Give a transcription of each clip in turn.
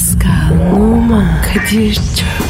Pascal, Oman, Kadir çok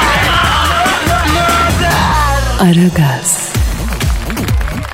Aragaz,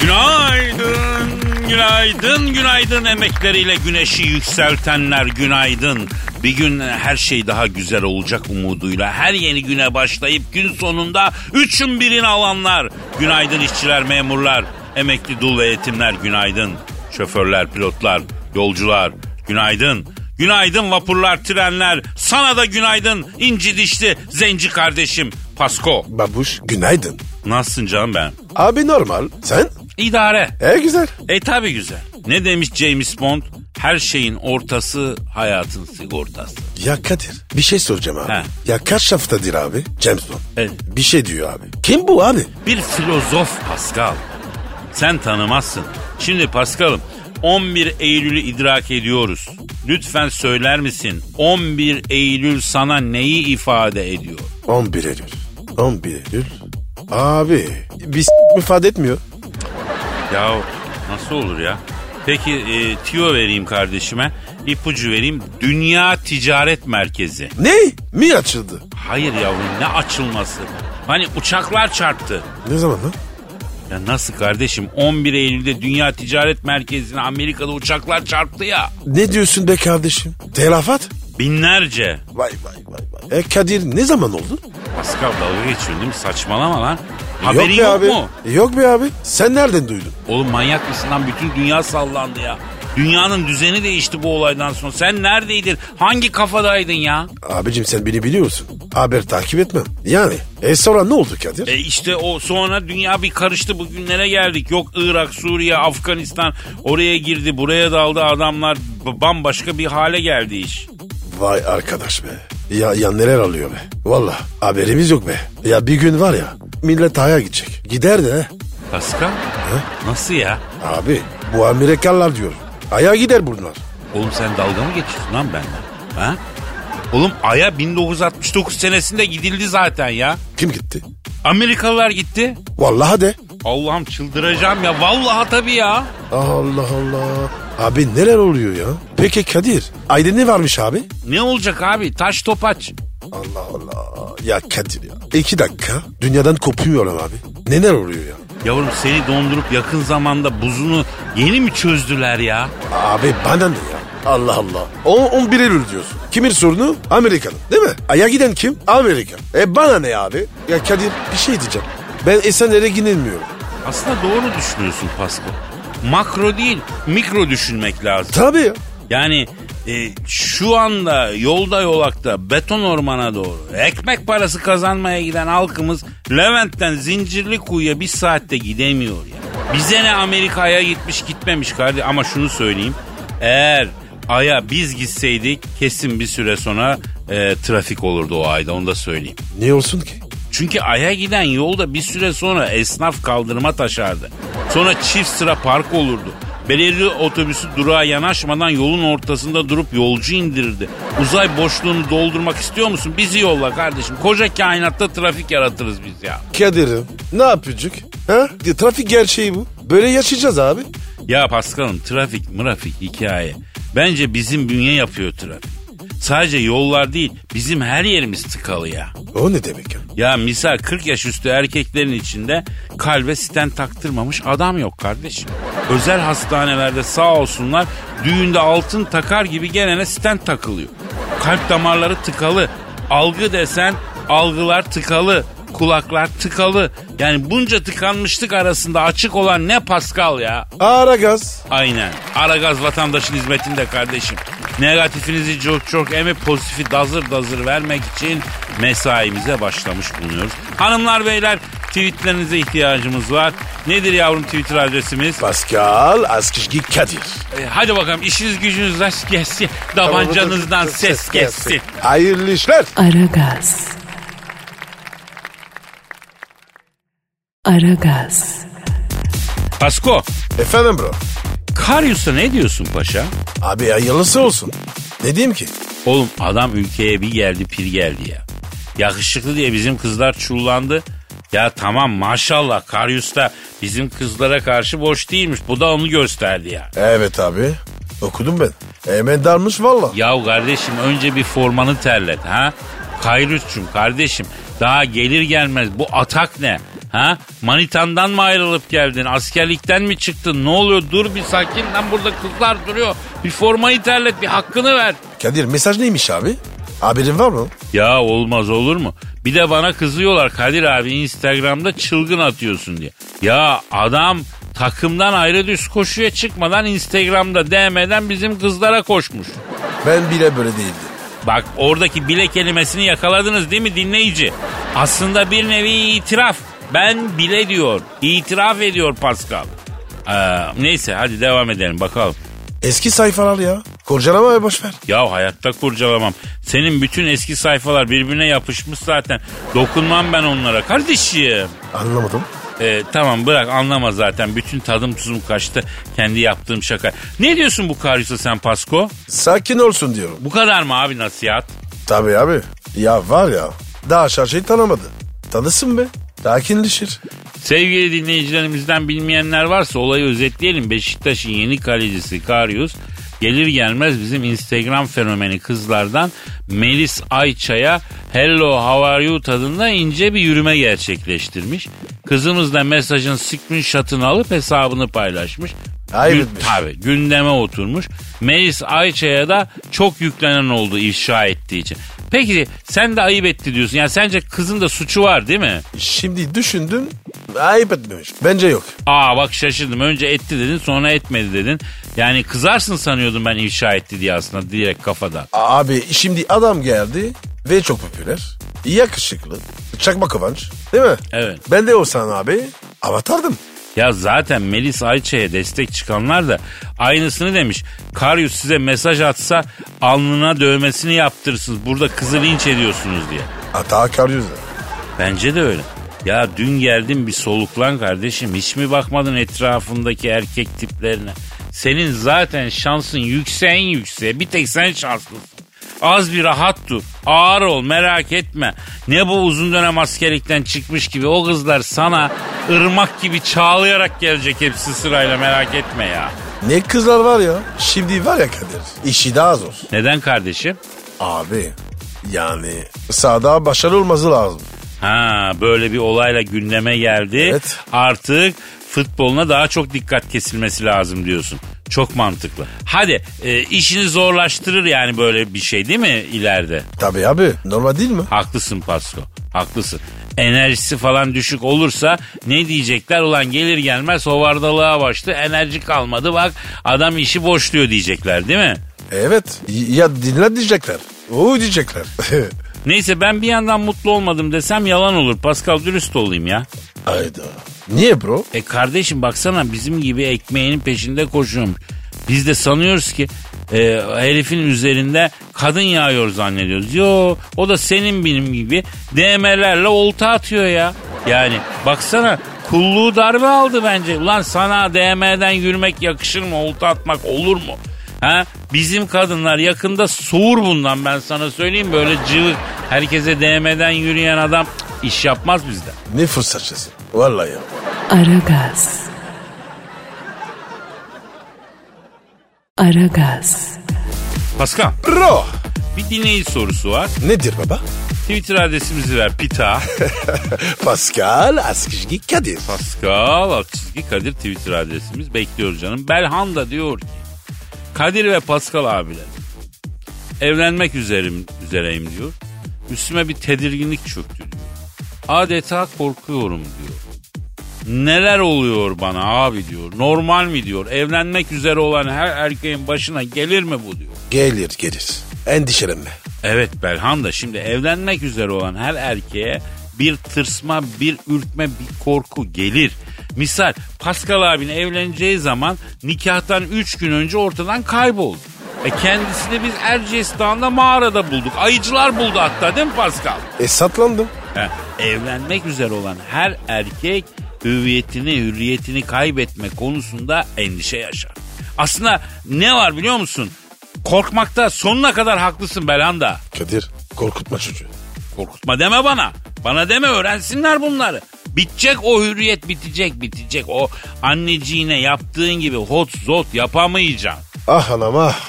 Günaydın, günaydın, günaydın emekleriyle güneşi yükseltenler günaydın. Bir gün her şey daha güzel olacak umuduyla her yeni güne başlayıp gün sonunda üçün birini alanlar. Günaydın işçiler, memurlar, emekli dul ve yetimler günaydın. Şoförler, pilotlar, yolcular günaydın. Günaydın vapurlar, trenler. Sana da günaydın inci dişli zenci kardeşim Pasko. Babuş günaydın. Nasılsın canım ben? Abi normal. Sen? İdare. E güzel. E tabi güzel. Ne demiş James Bond? Her şeyin ortası hayatın sigortası. Ya Kadir bir şey soracağım abi. He. Ya kaç haftadır abi James Bond? Evet. Bir şey diyor abi. Kim bu abi? Bir filozof Pascal. Sen tanımazsın. Şimdi Pascal'ım 11 Eylül'ü idrak ediyoruz. Lütfen söyler misin 11 Eylül sana neyi ifade ediyor? 11 Eylül. 11 Eylül. Abi bir s- ifade etmiyor. Ya nasıl olur ya? Peki e, tiyo vereyim kardeşime. ipucu vereyim. Dünya Ticaret Merkezi. Ne? Mi açıldı? Hayır yavrum ne açılması? Hani uçaklar çarptı. Ne zaman lan? Ya nasıl kardeşim 11 Eylül'de Dünya Ticaret Merkezi'ne Amerika'da uçaklar çarptı ya. Ne diyorsun be kardeşim? Telafat? Binlerce. Vay vay vay vay. E Kadir ne zaman oldu? Pascal dalga geçiyorsun değil mi? Saçmalama lan. Haberin be yok, abi. mu? Yok be abi. Sen nereden duydun? Oğlum manyak mısın lan? Bütün dünya sallandı ya. Dünyanın düzeni değişti bu olaydan sonra. Sen neredeydin? Hangi kafadaydın ya? Abicim sen beni biliyorsun. Haber takip etmem. Yani. E sonra ne oldu Kadir? E işte o sonra dünya bir karıştı bugünlere geldik. Yok Irak, Suriye, Afganistan oraya girdi buraya daldı adamlar bambaşka bir hale geldi iş. Vay arkadaş be. Ya, ya neler alıyor be. Valla haberimiz yok be. Ya bir gün var ya millet aya gidecek. Gider de. Pascal? Nasıl ya? Abi bu Amerikalılar diyor. Aya gider bunlar. Oğlum sen dalga mı geçiyorsun lan benden? Ha? Oğlum Ay'a 1969 senesinde gidildi zaten ya. Kim gitti? Amerikalılar gitti. Vallahi de. Allah'ım çıldıracağım ya. Vallahi tabii ya. Allah Allah. Abi neler oluyor ya? Peki Kadir ayda ne varmış abi? Ne olacak abi? Taş topaç. Allah Allah. Ya Kadir ya. İki dakika dünyadan kopuyorum abi. Neler oluyor ya? Yavrum seni dondurup yakın zamanda buzunu yeni mi çözdüler ya? Abi bana ne ya? Allah Allah. O 11 Eylül diyorsun. Kimin sorunu? Amerika'nın değil mi? Aya giden kim? Amerika. E bana ne abi? Ya Kadir bir şey diyeceğim. Ben Esenler'e gidilmiyorum. Aslında doğru düşünüyorsun Pasko. Makro değil, mikro düşünmek lazım. Tabii ya. Yani e, şu anda yolda yolakta beton ormana doğru ekmek parası kazanmaya giden halkımız Levent'ten Zincirli Kuyu'ya bir saatte gidemiyor ya. Bize ne Amerika'ya gitmiş gitmemiş kardeş ama şunu söyleyeyim. Eğer Ay'a biz gitseydik kesin bir süre sonra e, trafik olurdu o ayda onu da söyleyeyim. Ne olsun ki? Çünkü Ay'a giden yolda bir süre sonra esnaf kaldırıma taşardı. Sonra çift sıra park olurdu. Belediye otobüsü durağa yanaşmadan yolun ortasında durup yolcu indirirdi. Uzay boşluğunu doldurmak istiyor musun? Bizi yolla kardeşim. Koca kainatta trafik yaratırız biz ya. Kadir'im ne yapacak? Ha? Ya, Trafik gerçeği bu. Böyle yaşayacağız abi. Ya Paskal'ım trafik mırafik hikaye. Bence bizim bünye yapıyor trafik. Sadece yollar değil bizim her yerimiz tıkalı ya. O ne demek ya? Ya misal 40 yaş üstü erkeklerin içinde kalbe stent taktırmamış adam yok kardeşim. Özel hastanelerde sağ olsunlar düğünde altın takar gibi gelene stent takılıyor. Kalp damarları tıkalı. Algı desen algılar tıkalı. Kulaklar tıkalı. Yani bunca tıkanmışlık arasında açık olan ne Pascal ya? Ara gaz. Aynen. Aragaz vatandaşın hizmetinde kardeşim. Negatifinizi çok çok emip pozitifi dazır dazır vermek için mesaimize başlamış bulunuyoruz. Hanımlar beyler tweetlerinize ihtiyacımız var. Nedir yavrum Twitter adresimiz? Pascal Askışgi Kadir. E, hadi bakalım işiniz gücünüz rast gelsin. Tabancanızdan ses gelsin. Hayırlı işler. Aragaz, Aragaz, Pasko, Efendim bro. Karyus'a ne diyorsun paşa? Abi hayırlısı olsun. Ne diyeyim ki? Oğlum adam ülkeye bir geldi pir geldi ya. Yakışıklı diye bizim kızlar çullandı. Ya tamam maşallah Karyus da bizim kızlara karşı boş değilmiş. Bu da onu gösterdi ya. Evet abi. Okudum ben. Hemen darmış valla. Yahu kardeşim önce bir formanı terlet ha. Kayrus'cum kardeşim daha gelir gelmez bu atak ne? Ha? Manitandan mı ayrılıp geldin? Askerlikten mi çıktın? Ne oluyor? Dur bir sakin lan burada kızlar duruyor. Bir formayı terlet bir hakkını ver. Kadir mesaj neymiş abi? Haberin var mı? Ya olmaz olur mu? Bir de bana kızıyorlar Kadir abi Instagram'da çılgın atıyorsun diye. Ya adam takımdan ayrı düz koşuya çıkmadan Instagram'da DM'den bizim kızlara koşmuş. Ben bile böyle değildim. Bak oradaki bile kelimesini yakaladınız değil mi dinleyici? Aslında bir nevi itiraf. Ben bile diyor. İtiraf ediyor Pascal. Ee, neyse hadi devam edelim bakalım. Eski sayfalar ya. Kurcalamaya boş ver. Ya hayatta kurcalamam. Senin bütün eski sayfalar birbirine yapışmış zaten. Dokunmam ben onlara kardeşim. Anlamadım. Ee, tamam bırak anlama zaten. Bütün tadım tuzum kaçtı. Kendi yaptığım şaka. Ne diyorsun bu Karyus'a sen Pasko? Sakin olsun diyorum. Bu kadar mı abi nasihat? Tabii abi. Ya var ya. Daha şarjıyı tanımadı. Tanısın be. Sakinleşir. Sevgili dinleyicilerimizden bilmeyenler varsa olayı özetleyelim. Beşiktaş'ın yeni kalecisi Karyus gelir gelmez bizim Instagram fenomeni kızlardan Melis Ayça'ya Hello How Are You tadında ince bir yürüme gerçekleştirmiş. Kızımız da mesajın screenshot'ını alıp hesabını paylaşmış. Etmiş. Tabii gündeme oturmuş. Melis Ayça'ya da çok yüklenen oldu ifşa ettiği için. Peki sen de ayıp etti diyorsun. Yani sence kızın da suçu var değil mi? Şimdi düşündün ayıp etmemiş. Bence yok. Aa bak şaşırdım. Önce etti dedin sonra etmedi dedin. Yani kızarsın sanıyordum ben ifşa etti diye aslında direkt kafada. Abi şimdi adam geldi ve çok popüler. Yakışıklı. Çakma kıvanç. Değil mi? Evet. Ben de olsan abi avatardım. Ya zaten Melis Ayça'ya destek çıkanlar da aynısını demiş. Karyus size mesaj atsa alnına dövmesini yaptırırsınız. Burada kızı linç ediyorsunuz diye. Hata karıyoruz. Bence de öyle. Ya dün geldim bir soluklan kardeşim. Hiç mi bakmadın etrafındaki erkek tiplerine? Senin zaten şansın yükseğin yükseğe. Bir tek sen şanslısın. Az bir rahat dur. Ağır ol merak etme. Ne bu uzun dönem askerlikten çıkmış gibi o kızlar sana ırmak gibi çağlayarak gelecek hepsi sırayla merak etme ya. Ne kızlar var ya. Şimdi var ya Kadir. işi daha zor. Neden kardeşim? Abi yani sahada başarılı olması lazım. Ha böyle bir olayla gündeme geldi. Evet. Artık futboluna daha çok dikkat kesilmesi lazım diyorsun. Çok mantıklı. Hadi e, işini zorlaştırır yani böyle bir şey değil mi ileride? Tabii abi normal değil mi? Haklısın Pasko. Haklısın. Enerjisi falan düşük olursa ne diyecekler? Ulan gelir gelmez hovardalığa başladı. Enerji kalmadı bak adam işi boşluyor diyecekler değil mi? Evet ya dinle diyecekler. O diyecekler. Neyse ben bir yandan mutlu olmadım desem yalan olur. Pascal dürüst olayım ya. Hayda. Niye bro? E kardeşim baksana bizim gibi ekmeğinin peşinde koşuyormuş. Biz de sanıyoruz ki e, herifin üzerinde kadın yağıyor zannediyoruz. Yo o da senin benim gibi DM'lerle olta atıyor ya. Yani baksana kulluğu darbe aldı bence. Ulan sana DM'den yürümek yakışır mı? Olta atmak olur mu? Ha? Bizim kadınlar yakında soğur bundan ben sana söyleyeyim. Böyle cıvık herkese DM'den yürüyen adam iş yapmaz bizde. Ne fırsatçısı. Vallahi ya. Aragaz. Aragaz. Pascal Bro. bir dinleyici sorusu var. Nedir baba? Twitter adresimizi ver Pita. Pascal Askışgi Kadir. Pascal çizgi Kadir Twitter adresimiz. Bekliyoruz canım. Belhanda diyor ki Kadir ve Pascal abiler evlenmek üzerim, üzereyim diyor. Üstüme bir tedirginlik çöktü diyor. Adeta korkuyorum diyor. Neler oluyor bana abi diyor. Normal mi diyor. Evlenmek üzere olan her erkeğin başına gelir mi bu diyor. Gelir gelir. Endişelenme. Evet Belhan da şimdi evlenmek üzere olan her erkeğe bir tırsma, bir ürkme, bir korku gelir. Misal Pascal abinin evleneceği zaman nikahtan 3 gün önce ortadan kayboldu. E kendisini biz Erciyes Dağı'nda mağarada bulduk. Ayıcılar buldu hatta değil mi Pascal? E satlandım. He, evlenmek üzere olan her erkek hüviyetini, hürriyetini kaybetme konusunda endişe yaşar. Aslında ne var biliyor musun? Korkmakta sonuna kadar haklısın Belhanda. Kadir korkutma çocuğu. Korkutma deme bana. Bana deme öğrensinler bunları. Bitecek o hürriyet bitecek bitecek. O anneciğine yaptığın gibi hot zot yapamayacaksın. Ah anam ah.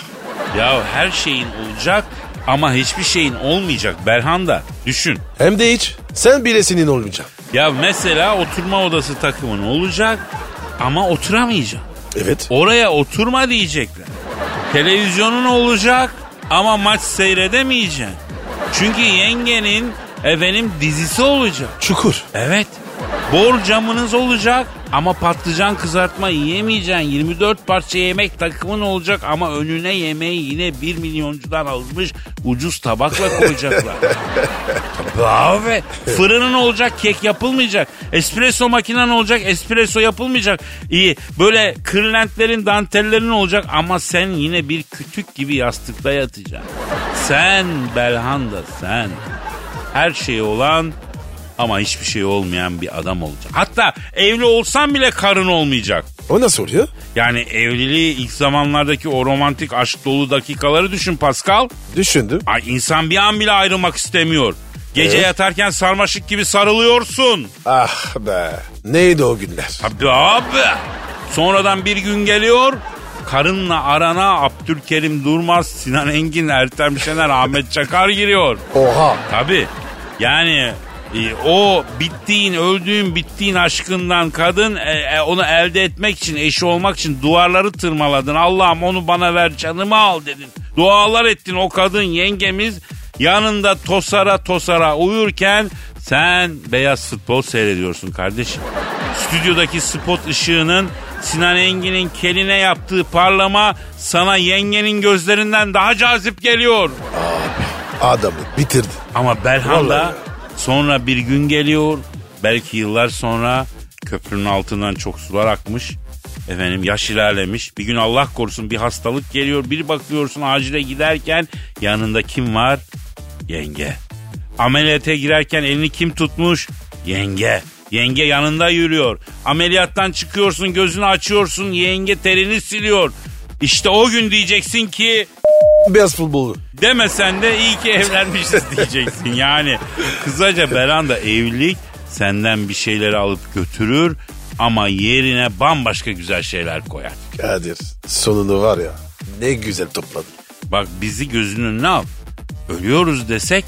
Ya her şeyin olacak ama hiçbir şeyin olmayacak Berhanda. Düşün. Hem de hiç sen bilesinin olmayacak. Ya mesela oturma odası takımın olacak ama oturamayacaksın. Evet. Oraya oturma diyecekler. Televizyonun olacak ama maç seyredemeyeceksin. Çünkü yengenin efendim dizisi olacak. Çukur. Evet. Bor camınız olacak ama patlıcan kızartma yiyemeyeceksin. 24 parça yemek takımın olacak ama önüne yemeği yine 1 milyoncudan alınmış ucuz tabakla koyacaklar. Abi. Fırının olacak kek yapılmayacak. Espresso makinen olacak espresso yapılmayacak. İyi böyle kırlentlerin dantellerin olacak ama sen yine bir kütük gibi yastıkta yatacaksın. Sen Belhanda sen. Her şey olan ama hiçbir şey olmayan bir adam olacak. Hatta evli olsan bile karın olmayacak. O nasıl oluyor? Yani evliliği ilk zamanlardaki o romantik aşk dolu dakikaları düşün Pascal. Düşündüm. Ay insan bir an bile ayrılmak istemiyor. Gece Evet. yatarken sarmaşık gibi sarılıyorsun. Ah be. Neydi o günler? Tabii abi. Sonradan bir gün geliyor. Karınla arana Abdülkerim Durmaz, Sinan Engin, Ertem Şener, Ahmet Çakar giriyor. Oha. Tabii. Yani e, o bittiğin, öldüğün, bittiğin aşkından kadın e, e, onu elde etmek için, eşi olmak için duvarları tırmaladın. Allah'ım onu bana ver, canımı al dedin. Dualar ettin o kadın yengemiz yanında tosara tosara uyurken sen beyaz futbol seyrediyorsun kardeşim. Stüdyodaki spot ışığının Sinan Engin'in keline yaptığı parlama sana yengenin gözlerinden daha cazip geliyor. Adamı bitirdi. Ama Belhanda Vallahi. Sonra bir gün geliyor. Belki yıllar sonra köprünün altından çok sular akmış. Efendim yaş ilerlemiş. Bir gün Allah korusun bir hastalık geliyor. Bir bakıyorsun acile giderken yanında kim var? Yenge. Ameliyata girerken elini kim tutmuş? Yenge. Yenge yanında yürüyor. Ameliyattan çıkıyorsun gözünü açıyorsun yenge terini siliyor. İşte o gün diyeceksin ki Beyaz futbolu. Demesen de iyi ki evlenmişiz diyeceksin. Yani kısaca Beranda evlilik senden bir şeyleri alıp götürür ama yerine bambaşka güzel şeyler koyar. Kadir sonunu var ya ne güzel topladın. Bak bizi gözünün önüne al. Ölüyoruz desek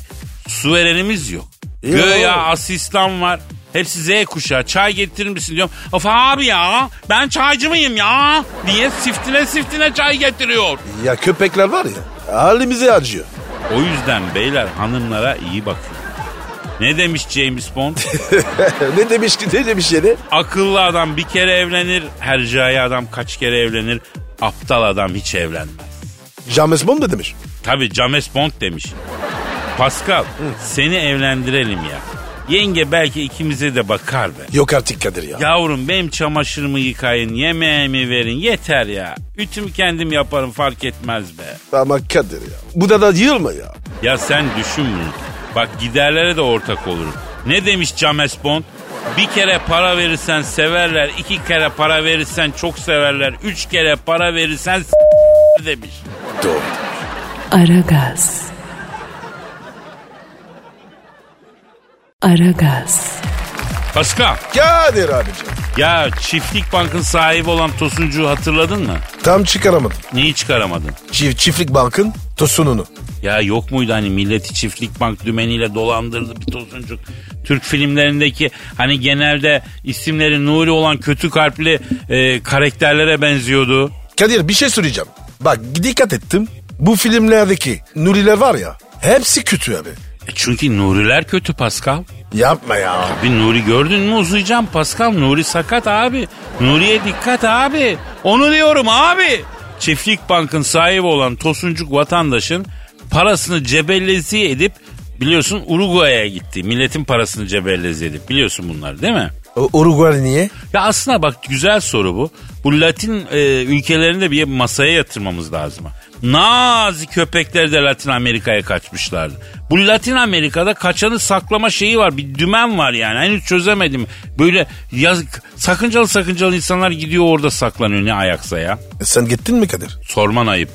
su verenimiz yok. Ya. Göya asistan var. Hepsi Z kuşağı. Çay getirir misin diyorum. Of abi ya ben çaycı mıyım ya? Diye siftine siftine çay getiriyor. Ya köpekler var ya halimize acıyor. O yüzden beyler hanımlara iyi bakın. Ne demiş James Bond? ne demiş ki ne demiş yine? Akıllı adam bir kere evlenir, hercai adam kaç kere evlenir, aptal adam hiç evlenmez. James Bond mu demiş? Tabi James Bond demiş. Pascal seni evlendirelim ya. Yenge belki ikimize de bakar be. Yok artık Kadir ya. Yavrum benim çamaşırımı yıkayın, yemeğimi verin yeter ya. Ütümü kendim yaparım fark etmez be. Ama Kadir ya. Bu da da yığılma ya. Ya sen düşün bunu. Bak giderlere de ortak olurum. Ne demiş James Bond? Bir kere para verirsen severler, iki kere para verirsen çok severler, üç kere para verirsen s- demiş. Doğru. Aragaz. Aragaz. Pascal, Kadir abicim. ya Çiftlik Bank'ın sahibi olan Tosuncu'yu hatırladın mı? Tam çıkaramadım. Neyi çıkaramadın? Çift, çiftlik bankın tosununu. Ya yok muydu hani milleti Çiftlik Bank dümeniyle dolandırdı bir Tosuncuk? Türk filmlerindeki hani genelde isimleri Nuri olan kötü kalpli e, karakterlere benziyordu. Kadir bir şey söyleyeceğim. Bak dikkat ettim. Bu filmlerdeki Nuriler var ya hepsi kötü abi. E çünkü Nuriler kötü Pascal. Yapma ya. Bir Nuri gördün mü uzayacağım Pascal. Nuri sakat abi. Nuri'ye dikkat abi. Onu diyorum abi. Çiftlik Bank'ın sahibi olan Tosuncuk vatandaşın parasını cebellezi edip biliyorsun Uruguay'a gitti. Milletin parasını cebellezi edip biliyorsun bunları değil mi? Uruguay niye? Ya aslında bak güzel soru bu. Bu Latin e, ülkelerinde bir masaya yatırmamız lazım. Nazik köpekler de Latin Amerika'ya kaçmışlardı. Bu Latin Amerika'da kaçanı saklama şeyi var. Bir dümen var yani. Henüz çözemedim. Böyle yazık sakıncalı sakıncalı insanlar gidiyor orada saklanıyor ne ayaksa ya. E sen gittin mi Kadir? Sorman ayıp.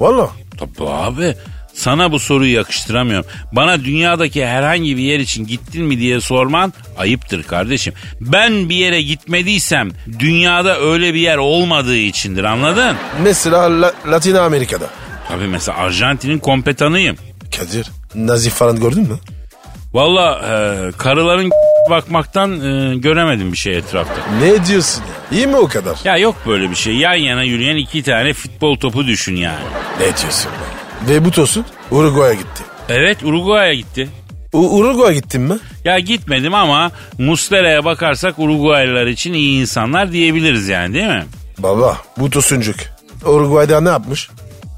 Valla. Tabii abi. Sana bu soruyu yakıştıramıyorum. Bana dünyadaki herhangi bir yer için gittin mi diye sorman ayıptır kardeşim. Ben bir yere gitmediysem dünyada öyle bir yer olmadığı içindir anladın? Mesela La- Latin Amerika'da. Tabii mesela Arjantin'in kompetanıyım. Kadir Nazi falan gördün mü? Valla e, karıların bakmaktan e, göremedim bir şey etrafta. Ne diyorsun ya? İyi mi o kadar? Ya yok böyle bir şey. Yan yana yürüyen iki tane futbol topu düşün yani. Ne diyorsun be? Ve bu tosun Uruguay'a gitti. Evet Uruguay'a gitti. U- Uruguay'a gittin mi? Ya gitmedim ama Muslera'ya bakarsak Uruguaylılar için iyi insanlar diyebiliriz yani değil mi? Baba bu tosuncuk. Uruguay'da ne yapmış?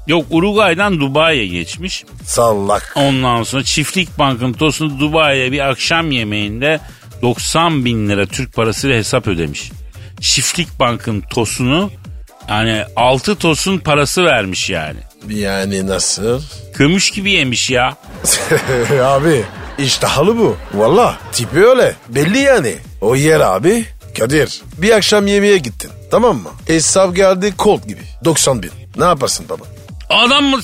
Yok Uruguay'dan Dubai'ye geçmiş. Sallak. Ondan sonra Çiftlik Bank'ın tosunu Dubai'ye bir akşam yemeğinde 90 bin lira Türk parasıyla hesap ödemiş. Çiftlik Bank'ın tosunu yani 6 tosun parası vermiş yani. Yani nasıl? Kömüş gibi yemiş ya. abi iştahlı bu. Valla tipi öyle. Belli yani. O yer abi. Kadir bir akşam yemeğe gittin. Tamam mı? Hesap geldi Colt gibi. 90 bin. Ne yaparsın baba? Adam mı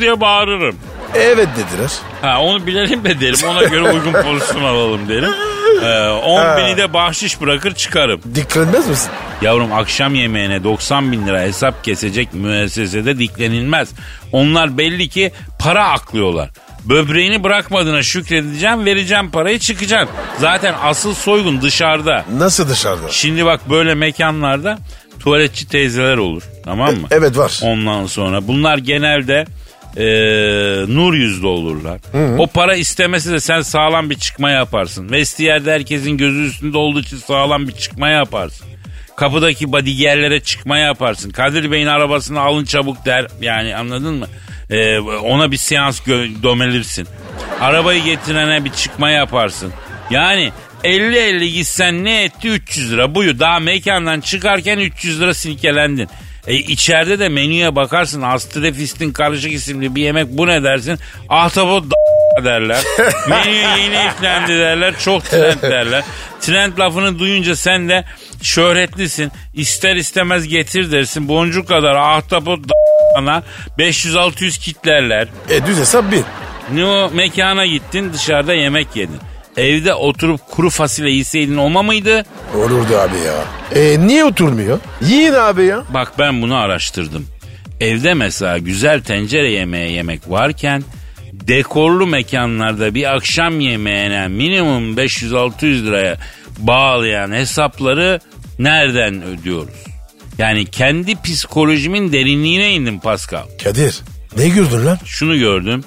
diye bağırırım. Evet dediler. Ha onu bilelim de derim. Ona göre uygun pozisyon alalım derim. Ee, 10 bini de bahşiş bırakır çıkarım. Dikkat etmez misin? Yavrum akşam yemeğine 90 bin lira hesap kesecek müessesede diklenilmez. Onlar belli ki para aklıyorlar. Böbreğini bırakmadığına şükredeceğim vereceğim parayı çıkacaksın. Zaten asıl soygun dışarıda. Nasıl dışarıda? Şimdi bak böyle mekanlarda tuvaletçi teyzeler olur tamam mı? Evet var. Ondan sonra bunlar genelde e, nur yüzlü olurlar. O para istemesi de sen sağlam bir çıkma yaparsın. Vestiyerde herkesin gözü üstünde olduğu için sağlam bir çıkma yaparsın. Kapıdaki bodyguardlere çıkma yaparsın. Kadir Bey'in arabasını alın çabuk der. Yani anladın mı? E, ona bir seans gö- domelirsin. Arabayı getirene bir çıkma yaparsın. Yani 50-50 gitsen ne etti 300 lira buyu. Daha mekandan çıkarken 300 lira silkelendin. E içeride de menüye bakarsın. Astrefistin karışık isimli bir yemek bu ne dersin? Ahtapot da derler. Menü yeni eklendi derler. Çok trend derler. Trend lafını duyunca sen de şöhretlisin. İster istemez getir dersin. Boncuk kadar ahtapot da 500-600 kitlerler. E düz hesap bir. Ne o mekana gittin dışarıda yemek yedin. Evde oturup kuru fasulye yeseydin olma mıydı? Olurdu abi ya. E niye oturmuyor? Yiyin abi ya. Bak ben bunu araştırdım. Evde mesela güzel tencere yemeği yemek varken dekorlu mekanlarda bir akşam yemeğine minimum 500-600 liraya bağlayan hesapları nereden ödüyoruz? Yani kendi psikolojimin derinliğine indim Pascal. Kadir ne gördün lan? Şunu gördüm.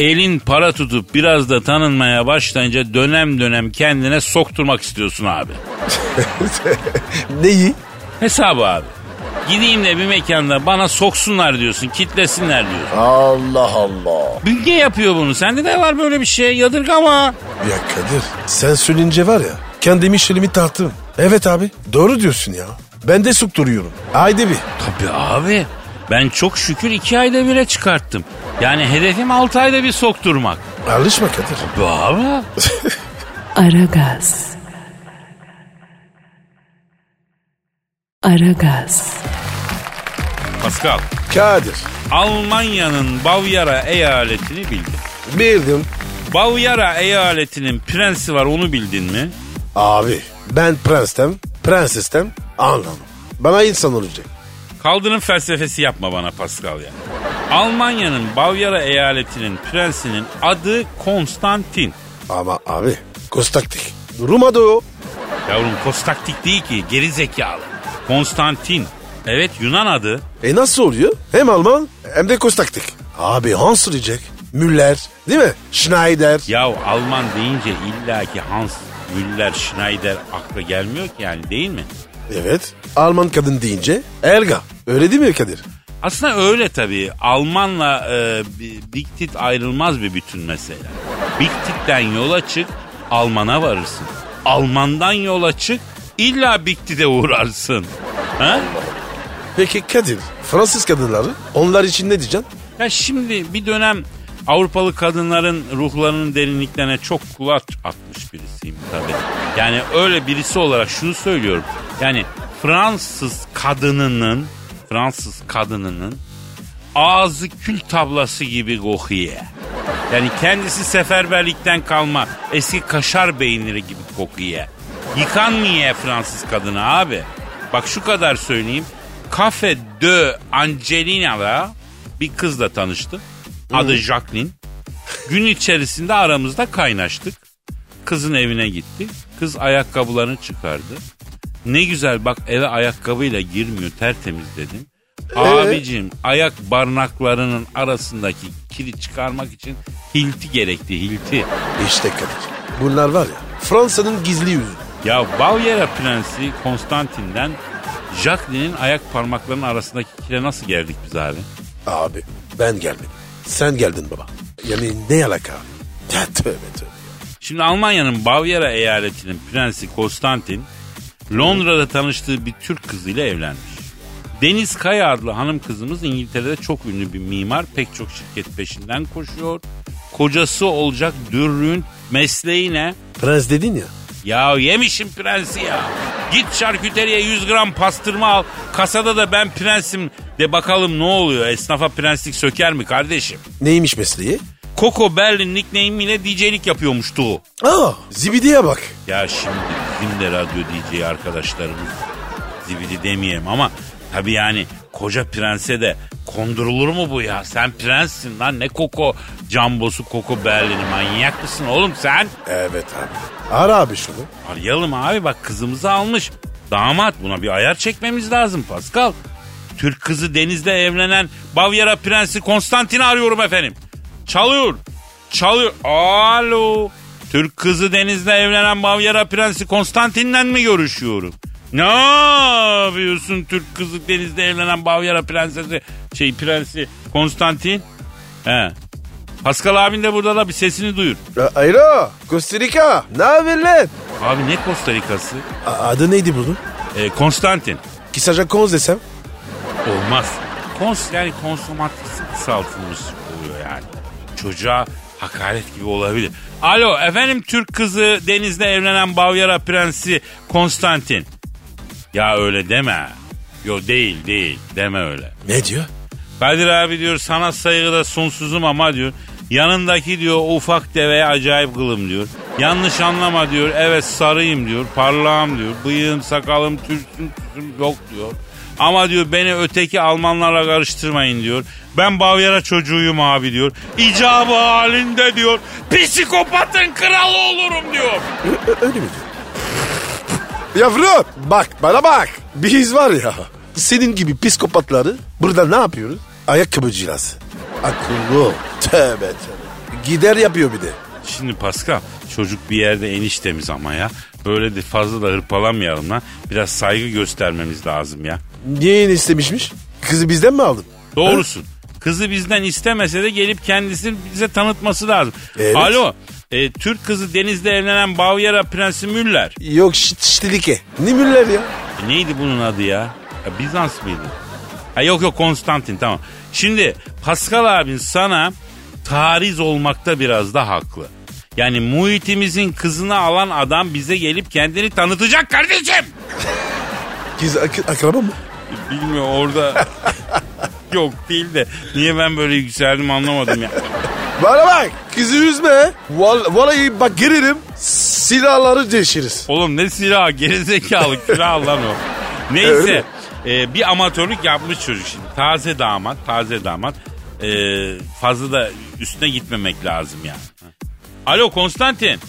Elin para tutup biraz da tanınmaya başlayınca dönem dönem kendine sokturmak istiyorsun abi. Neyi? Hesabı abi. Gideyim de bir mekanda bana soksunlar diyorsun, kitlesinler diyorsun. Allah Allah. Bünge yapıyor bunu. Sende de var böyle bir şey. Yadırgama. Ya Kadir sen söyleyince var ya kendimi şelimi tarttım. Evet abi doğru diyorsun ya. Ben de sokturuyorum. Haydi bir. Tabii abi. Ben çok şükür iki ayda bire çıkarttım. Yani hedefim altı ayda bir sokturmak. Alışma Kadir. Bu abi. Aragaz. Aragaz. Pascal. Kadir. Almanya'nın Bavyera eyaletini bildin. Bildim. Bavyera eyaletinin prensi var onu bildin mi? Abi ben prenstem, prensestem anladım. Bana insan olacak. Kaldırım felsefesi yapma bana Pascal ya. Almanya'nın Bavyera eyaletinin prensinin adı Konstantin. Ama abi kostaktik. Ruma'da o. Yavrum Kostaktik değil ki geri zekalı. Konstantin. Evet Yunan adı. E nasıl oluyor? Hem Alman hem de kostaktik. Abi Hans diyecek. Müller değil mi? Schneider. Ya Alman deyince illaki Hans Müller Schneider akla gelmiyor ki yani değil mi? Evet. Alman kadın deyince Elga. Öyle değil mi Kadir? Aslında öyle tabii. Almanla e, Bi- Big Tit ayrılmaz bir bütün mesela. Big Tit'ten yola çık Alman'a varırsın. Almandan yola çık illa Big Tit'e uğrarsın. Ha? Peki Kadir Fransız kadınları onlar için ne diyeceksin? Ya şimdi bir dönem Avrupalı kadınların ruhlarının derinliklerine çok kulaç atmış birisiyim tabii. Yani öyle birisi olarak şunu söylüyorum. Yani Fransız kadınının Fransız kadınının ağzı kül tablası gibi kokuyor. Yani kendisi seferberlikten kalma eski kaşar beyinleri gibi kokuyor. Yıkanmıyor Fransız kadını abi. Bak şu kadar söyleyeyim. Cafe de Angelina'da bir kızla tanıştı. Adı Jacqueline. Gün içerisinde aramızda kaynaştık. Kızın evine gittik. Kız ayakkabılarını çıkardı. Ne güzel bak eve ayakkabıyla girmiyor tertemiz dedim. Abicim ayak barnaklarının arasındaki kiri çıkarmak için hilti gerekti hilti. İşte Kadir. Bunlar var ya Fransa'nın gizli yüzü. Ya Bavyera Prensi Konstantin'den Jacqueline'in ayak parmaklarının arasındaki kire nasıl geldik biz abi? Abi ben gelmedim. Sen geldin baba. Yani ne alaka? Ya tövbe tövbe. Şimdi Almanya'nın Bavyera eyaletinin prensi Konstantin Londra'da tanıştığı bir Türk kızıyla evlenmiş. Deniz Kaya adlı hanım kızımız İngiltere'de çok ünlü bir mimar. Pek çok şirket peşinden koşuyor. Kocası olacak dürrün mesleği ne? Prens dedin ya. Ya yemişim prensi ya. Git şarküteriye 100 gram pastırma al. Kasada da ben prensim de bakalım ne oluyor. Esnafa prenslik söker mi kardeşim? Neymiş mesleği? Coco Berlin nickname ile DJ'lik yapıyormuştu o. Aa zibidiye bak. Ya şimdi bizim de radyo DJ arkadaşlarımız zibidi demeyelim ama tabii yani koca prense de kondurulur mu bu ya? Sen prenssin lan ne koko cambosu koko Berlin'i manyak mısın oğlum sen? Evet abi. Ara abi şunu. Arayalım abi bak kızımızı almış. Damat buna bir ayar çekmemiz lazım Pascal. Türk kızı denizde evlenen Bavyera Prensi Konstantin'i arıyorum efendim. Çalıyor. Çalıyor. Alo. Türk kızı denizde evlenen Bavyera Prensi Konstantin'le mi görüşüyorum? Ne yapıyorsun Türk kızı denizde evlenen Bavyera Prensesi şey prensi Konstantin? He. Pascal abin de burada da bir sesini duyur. A- Alo Costa Rica. Ne haber lan? Abi ne Costa Rica'sı? A- adı neydi bunun? Ee, Konstantin. Kısaca Konz desem. Olmaz. Kons yani konsomatisi kısaltılmış oluyor yani. Çocuğa hakaret gibi olabilir. Alo efendim Türk kızı denizde evlenen Bavyera prensi Konstantin. Ya öyle deme. Yo değil değil deme öyle. Ne diyor? Kadir abi diyor sana saygıda sonsuzum ama diyor. Yanındaki diyor ufak deveye acayip kılım diyor. Yanlış anlama diyor. Evet sarıyım diyor. Parlağım diyor. Bıyığım sakalım türsüm türsüm yok diyor. Ama diyor beni öteki Almanlarla karıştırmayın diyor. Ben Bavyera çocuğuyum abi diyor. İcabı halinde diyor. Psikopatın kralı olurum diyor. Öyle mi diyor? Yavrum bak bana bak. Biz var ya senin gibi psikopatları burada ne yapıyoruz? Ayakkabıcıyız. Akıllı ol. Tövbe tövbe. Gider yapıyor bir de. Şimdi Pascal çocuk bir yerde eniştemiz ama ya. Böyle de fazla da hırpalamayalım lan. Biraz saygı göstermemiz lazım ya. Niye istemişmiş? Kızı bizden mi aldın? Doğrusun. Kızı bizden istemese de gelip kendisini bize tanıtması lazım. Evet. Alo. e, Türk kızı denizde evlenen Bavyera Prensi Müller. Yok şit ştilike. Ne müller ya? E, neydi bunun adı ya? ya Bizans mıydı? Ha, yok yok Konstantin tamam. Şimdi Pascal abin sana tariz olmakta biraz da haklı. Yani muhitimizin kızını alan adam bize gelip kendini tanıtacak kardeşim. Kız ak- akraba mı? Bilmiyorum orada yok değil de niye ben böyle yükseldim anlamadım ya. Bana bak kızı üzme. Val- vallahi bak gelirim silahları değişiriz. Oğlum ne silah gerizekalı külah lan o. Neyse e, bir amatörlük yapmış çocuk şimdi. Taze damat taze damat. E, fazla da üstüne gitmemek lazım yani. Alo Konstantin.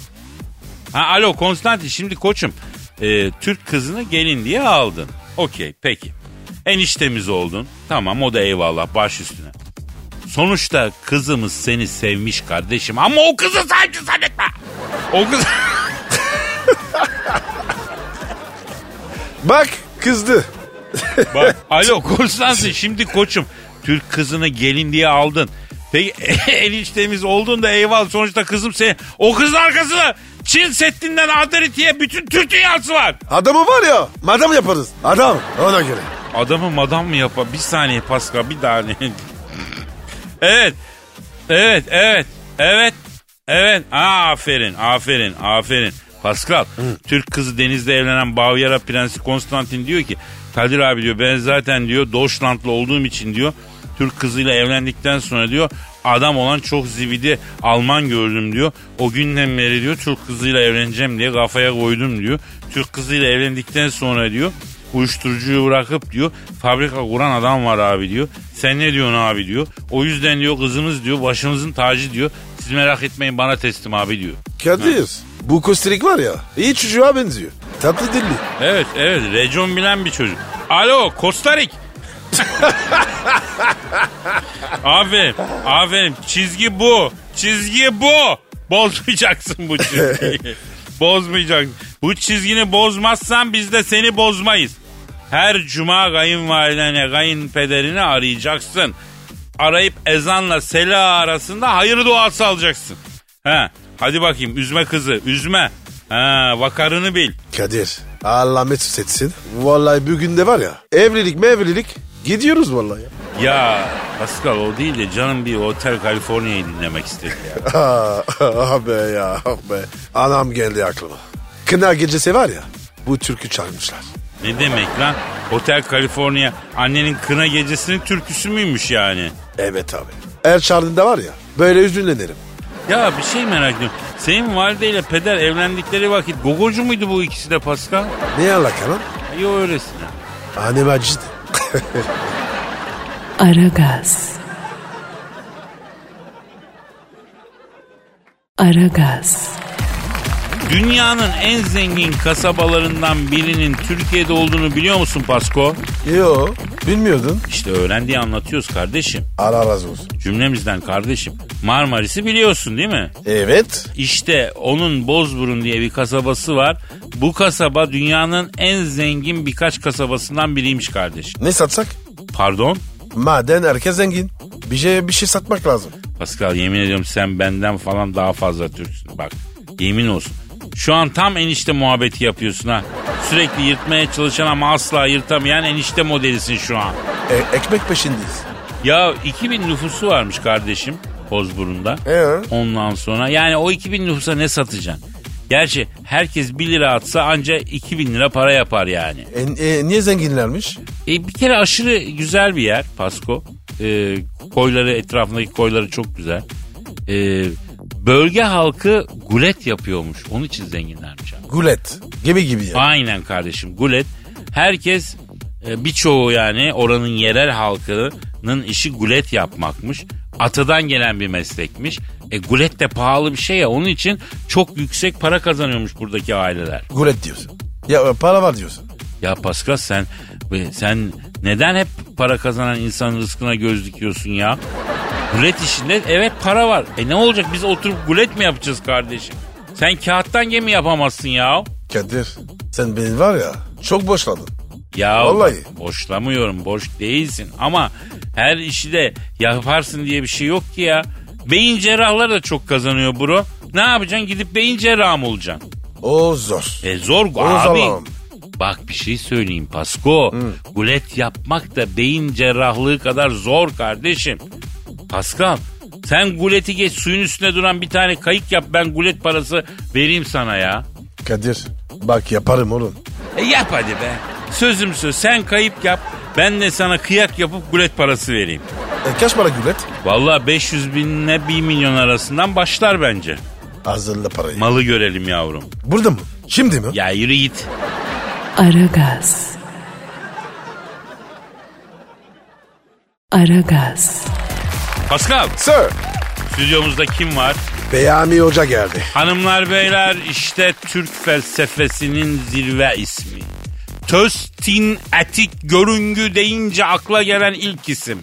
Ha alo Konstantin şimdi koçum. e, Türk kızını gelin diye aldın. Okey peki. Eniştemiz oldun. Tamam o da eyvallah baş üstüne. Sonuçta kızımız seni sevmiş kardeşim ama o kızı sadece zannetme. O kız... Bak kızdı. Bak alo Konstantin şimdi koçum Türk kızını gelin diye aldın. Peki eniştemiz oldun da eyvallah sonuçta kızım senin. O kızın arkasında Çin Seddi'nden Adriti'ye bütün Türk dünyası var. Adamı var ya madam yaparız. Adam ona göre. adamı madam mı yapar? Bir saniye Pascal bir daha. evet. Evet evet. Evet. Evet. Aa, aferin aferin aferin. Pascal, Türk kızı denizde evlenen Bavyera Prensi Konstantin diyor ki Kadir abi diyor ben zaten diyor Deutschlandlı olduğum için diyor Türk kızıyla evlendikten sonra diyor adam olan çok zividi Alman gördüm diyor. O günden beri diyor Türk kızıyla evleneceğim diye kafaya koydum diyor. Türk kızıyla evlendikten sonra diyor uyuşturucuyu bırakıp diyor fabrika kuran adam var abi diyor. Sen ne diyorsun abi diyor. O yüzden diyor kızımız diyor başımızın tacı diyor. Siz merak etmeyin bana teslim abi diyor. Kadir bu Kostirik var ya iyi çocuğa benziyor. Tatlı dilli. Evet evet racon bilen bir çocuk. Alo Kostarik. aferin aferin çizgi bu çizgi bu. Bozmayacaksın bu çizgiyi. Bozmayacaksın. Bu çizgini bozmazsan biz de seni bozmayız. Her cuma kayınvalidene kayınpederini arayacaksın. Arayıp ezanla sela arasında hayır duası alacaksın. He, hadi bakayım üzme kızı üzme. Ha, vakarını bil. Kadir Allah mesut etsin. Vallahi bugün de var ya evlilik mi evlilik gidiyoruz vallahi ya. Ya Pascal o değil de canım bir Otel California'yı dinlemek istedi ya. Ah, be ya ah be. Anam geldi aklıma. Kına gecesi var ya bu türkü çalmışlar. ne demek lan? Otel California annenin kına gecesinin türküsü müymüş yani? Evet abi. Her çaldığında var ya böyle üzünlenirim. Ya bir şey merak ediyorum. Senin valideyle peder evlendikleri vakit gogocu muydu bu ikisi de Pascal? Ne alaka lan? Yok öylesine. Annem acıdı. Aragaz. Aragaz. Dünyanın en zengin kasabalarından birinin Türkiye'de olduğunu biliyor musun Pasko? Yo bilmiyordun. İşte öğren diye anlatıyoruz kardeşim. Allah razı olsun. Cümlemizden kardeşim. Marmaris'i biliyorsun değil mi? Evet. İşte onun Bozburun diye bir kasabası var. Bu kasaba dünyanın en zengin birkaç kasabasından biriymiş kardeşim. Ne satsak? Pardon? Maden herkes zengin. Bir şey, bir şey satmak lazım. Pascal yemin ediyorum sen benden falan daha fazla Türksün. Bak yemin olsun. Şu an tam enişte muhabbeti yapıyorsun ha. Sürekli yırtmaya çalışan ama asla yırtamayan enişte modelisin şu an. E, ekmek peşindeyiz. Ya 2000 nüfusu varmış kardeşim Bozburun'da. Ee? Ondan sonra yani o 2000 nüfusa ne satacaksın? Gerçi herkes 1 lira atsa anca 2000 lira para yapar yani. E, e, niye zenginlermiş? E, bir kere aşırı güzel bir yer Pasko. E, koyları etrafındaki koyları çok güzel. E, bölge halkı gulet yapıyormuş. Onun için zenginlermiş. abi. Gulet. Gemi gibi yani. Aynen kardeşim gulet. Herkes e, birçoğu yani oranın yerel halkının işi gulet yapmakmış. Atadan gelen bir meslekmiş. E gulet de pahalı bir şey ya onun için çok yüksek para kazanıyormuş buradaki aileler. Gulet diyorsun. Ya e, para var diyorsun. Ya Pascal sen sen neden hep para kazanan insanın rızkına göz dikiyorsun ya? Gulet işinde evet para var. E ne olacak biz oturup gulet mi yapacağız kardeşim? Sen kağıttan gemi yapamazsın ya. Kadir sen beni var ya çok boşladın. Ya Vallahi. boşlamıyorum boş değilsin ama her işi de yaparsın diye bir şey yok ki ya. Beyin cerrahları da çok kazanıyor bro. Ne yapacaksın gidip beyin cerrahı mı olacaksın? O zor. E zor Onu abi. zalamam. Bak bir şey söyleyeyim Pasko. Gulet yapmak da beyin cerrahlığı kadar zor kardeşim. Pascal sen guleti geç suyun üstünde duran bir tane kayık yap ben gulet parası vereyim sana ya. Kadir bak yaparım oğlum. E yap hadi be. Sözüm söz sen kayıp yap ben de sana kıyak yapıp gulet parası vereyim. E, kaç para gulet? Vallahi 500 binle 1 milyon arasından başlar bence. Hazırla parayı. Malı görelim yavrum. Burada mı? Şimdi mi? Ya yürü git. Aragaz. Aragaz. Pascal Sir. stüdyomuzda kim var? Beyami Hoca geldi. Hanımlar beyler işte Türk felsefesinin zirve ismi. Töstin etik görüngü deyince akla gelen ilk isim.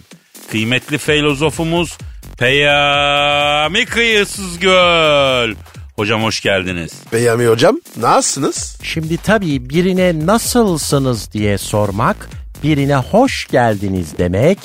Kıymetli filozofumuz Peyami Kıyısız Göl. Hocam hoş geldiniz. Beyami Hocam nasılsınız? Şimdi tabii birine nasılsınız diye sormak, birine hoş geldiniz demek,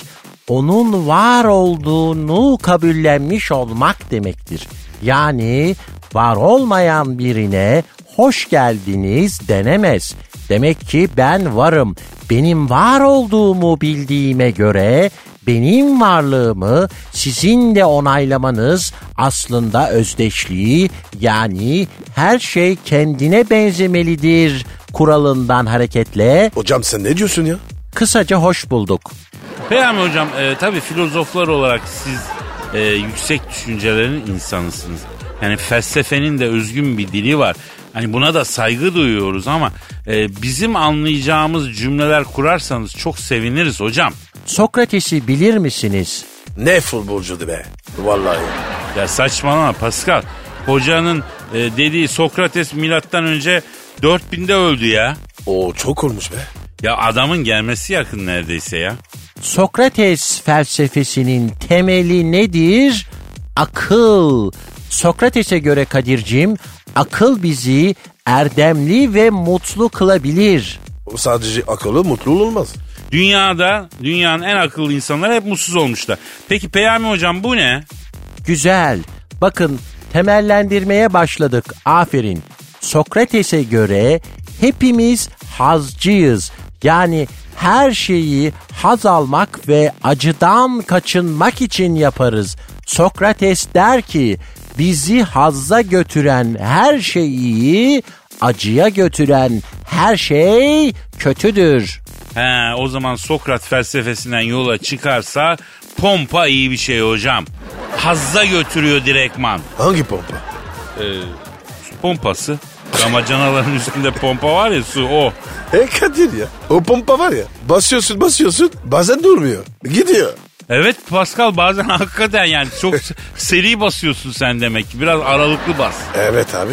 onun var olduğunu kabullenmiş olmak demektir. Yani var olmayan birine hoş geldiniz denemez. Demek ki ben varım, benim var olduğumu bildiğime göre benim varlığımı sizin de onaylamanız aslında özdeşliği yani her şey kendine benzemelidir kuralından hareketle Hocam sen ne diyorsun ya? kısaca hoş bulduk. Peyami hocam e, tabii filozoflar olarak siz e, yüksek düşüncelerin insanısınız. Yani felsefenin de özgün bir dili var. Hani buna da saygı duyuyoruz ama e, bizim anlayacağımız cümleler kurarsanız çok seviniriz hocam. Sokrates'i bilir misiniz? Ne futbolcuydu be. Vallahi. Ya saçmalama Pascal. Hocanın e, dediği Sokrates milattan önce 4000'de öldü ya. O çok olmuş be. Ya adamın gelmesi yakın neredeyse ya. Sokrates felsefesinin temeli nedir? Akıl. Sokrates'e göre Kadir'cim akıl bizi erdemli ve mutlu kılabilir. O sadece akıllı mutlu olmaz. Dünyada dünyanın en akıllı insanları hep mutsuz olmuşlar. Peki Peyami hocam bu ne? Güzel. Bakın temellendirmeye başladık. Aferin. Sokrates'e göre hepimiz hazcıyız. Yani her şeyi haz almak ve acıdan kaçınmak için yaparız. Sokrates der ki bizi hazza götüren her şey iyi, acıya götüren her şey kötüdür. He, o zaman Sokrat felsefesinden yola çıkarsa pompa iyi bir şey hocam. Hazza götürüyor direktman. Hangi pompa? Su pompası. Damacanaların üstünde pompa var ya su o. E Kadir ya. O pompa var ya. Basıyorsun basıyorsun. Bazen durmuyor. Gidiyor. Evet Pascal bazen hakikaten yani çok seri basıyorsun sen demek ki. Biraz aralıklı bas. Evet abi.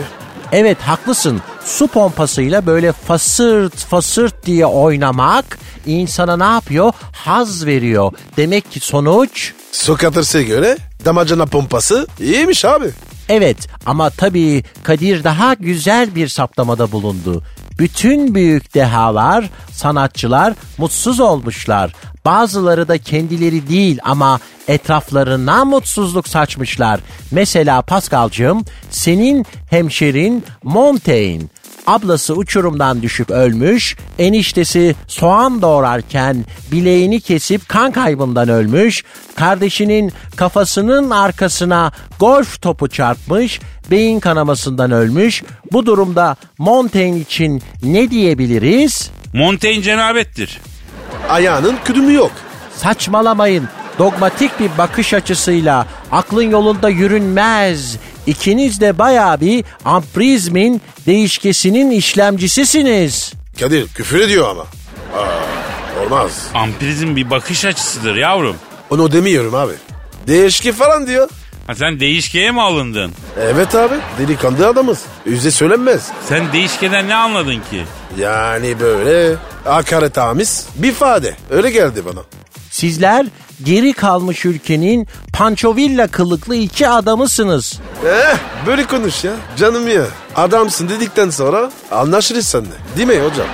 Evet haklısın. Su pompasıyla böyle fasırt fasırt diye oynamak insana ne yapıyor? Haz veriyor. Demek ki sonuç Sokrates'e göre damacana pompası iyiymiş abi. Evet ama tabii Kadir daha güzel bir saptamada bulundu. Bütün büyük dehalar, sanatçılar mutsuz olmuşlar. Bazıları da kendileri değil ama etraflarına mutsuzluk saçmışlar. Mesela Pascal'cığım senin hemşerin Montaigne. Ablası uçurumdan düşüp ölmüş, eniştesi soğan doğrarken bileğini kesip kan kaybından ölmüş, kardeşinin kafasının arkasına golf topu çarpmış, beyin kanamasından ölmüş. Bu durumda Montaigne için ne diyebiliriz? Montaigne cenabettir. Ayağının kudümü yok. Saçmalamayın. Dogmatik bir bakış açısıyla aklın yolunda yürünmez. İkiniz de bayağı bir amprizmin değişkesinin işlemcisisiniz. Kadir küfür ediyor ama. Aa, olmaz. Ampirizm bir bakış açısıdır yavrum. Onu demiyorum abi. Değişki falan diyor. Ha sen değişkeye mi alındın? Evet abi delikanlı adamız. Yüzde söylenmez. Sen değişkeden ne anladın ki? Yani böyle hakaret amiz bir ifade. Öyle geldi bana. Sizler geri kalmış ülkenin Panchovilla kılıklı iki adamısınız. Eh böyle konuş ya canım ya. Adamsın dedikten sonra anlaşırız seninle. Değil mi hocam?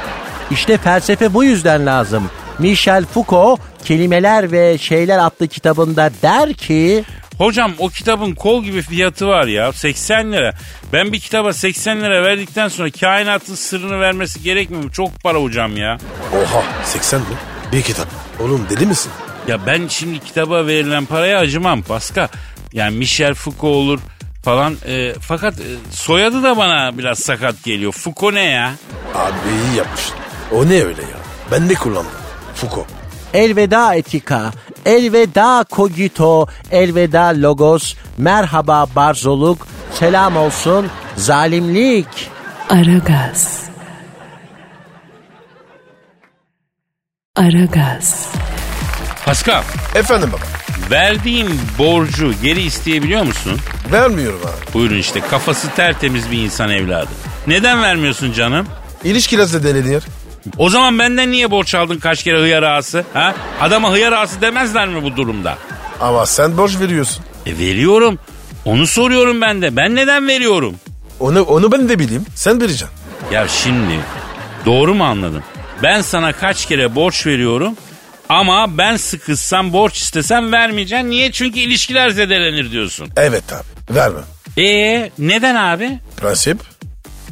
İşte felsefe bu yüzden lazım. Michel Foucault Kelimeler ve Şeyler adlı kitabında der ki Hocam o kitabın kol gibi fiyatı var ya 80 lira. Ben bir kitaba 80 lira verdikten sonra kainatın sırrını vermesi gerekmiyor mu? Çok para hocam ya. Oha 80 mi? Bir kitap. Oğlum deli misin? Ya ben şimdi kitaba verilen paraya acımam Pascal. Yani Michel Foucault olur falan. E, fakat e, soyadı da bana biraz sakat geliyor. Foucault ne ya? Abi iyi yapmışsın. O ne öyle ya? Ben de kullandım. Foucault. Elveda etika, elveda kogito, elveda logos, merhaba barzoluk, selam olsun zalimlik. Aragaz. Aragaz. Pascal Efendim baba. verdiğin borcu geri isteyebiliyor musun? Vermiyorum abi. Buyurun işte kafası tertemiz bir insan evladı. Neden vermiyorsun canım? İlişki nasıl deniliyor? O zaman benden niye borç aldın kaç kere hıyar ağası? Ha? Adama hıyar ağası demezler mi bu durumda? Ama sen borç veriyorsun. E veriyorum. Onu soruyorum ben de. Ben neden veriyorum? Onu, onu ben de bileyim. Sen vereceksin. Ya şimdi doğru mu anladım? Ben sana kaç kere borç veriyorum ama ben sıkışsam borç istesem vermeyeceksin. Niye? Çünkü ilişkiler zedelenir diyorsun. Evet abi. Vermem. E neden abi? Prensip.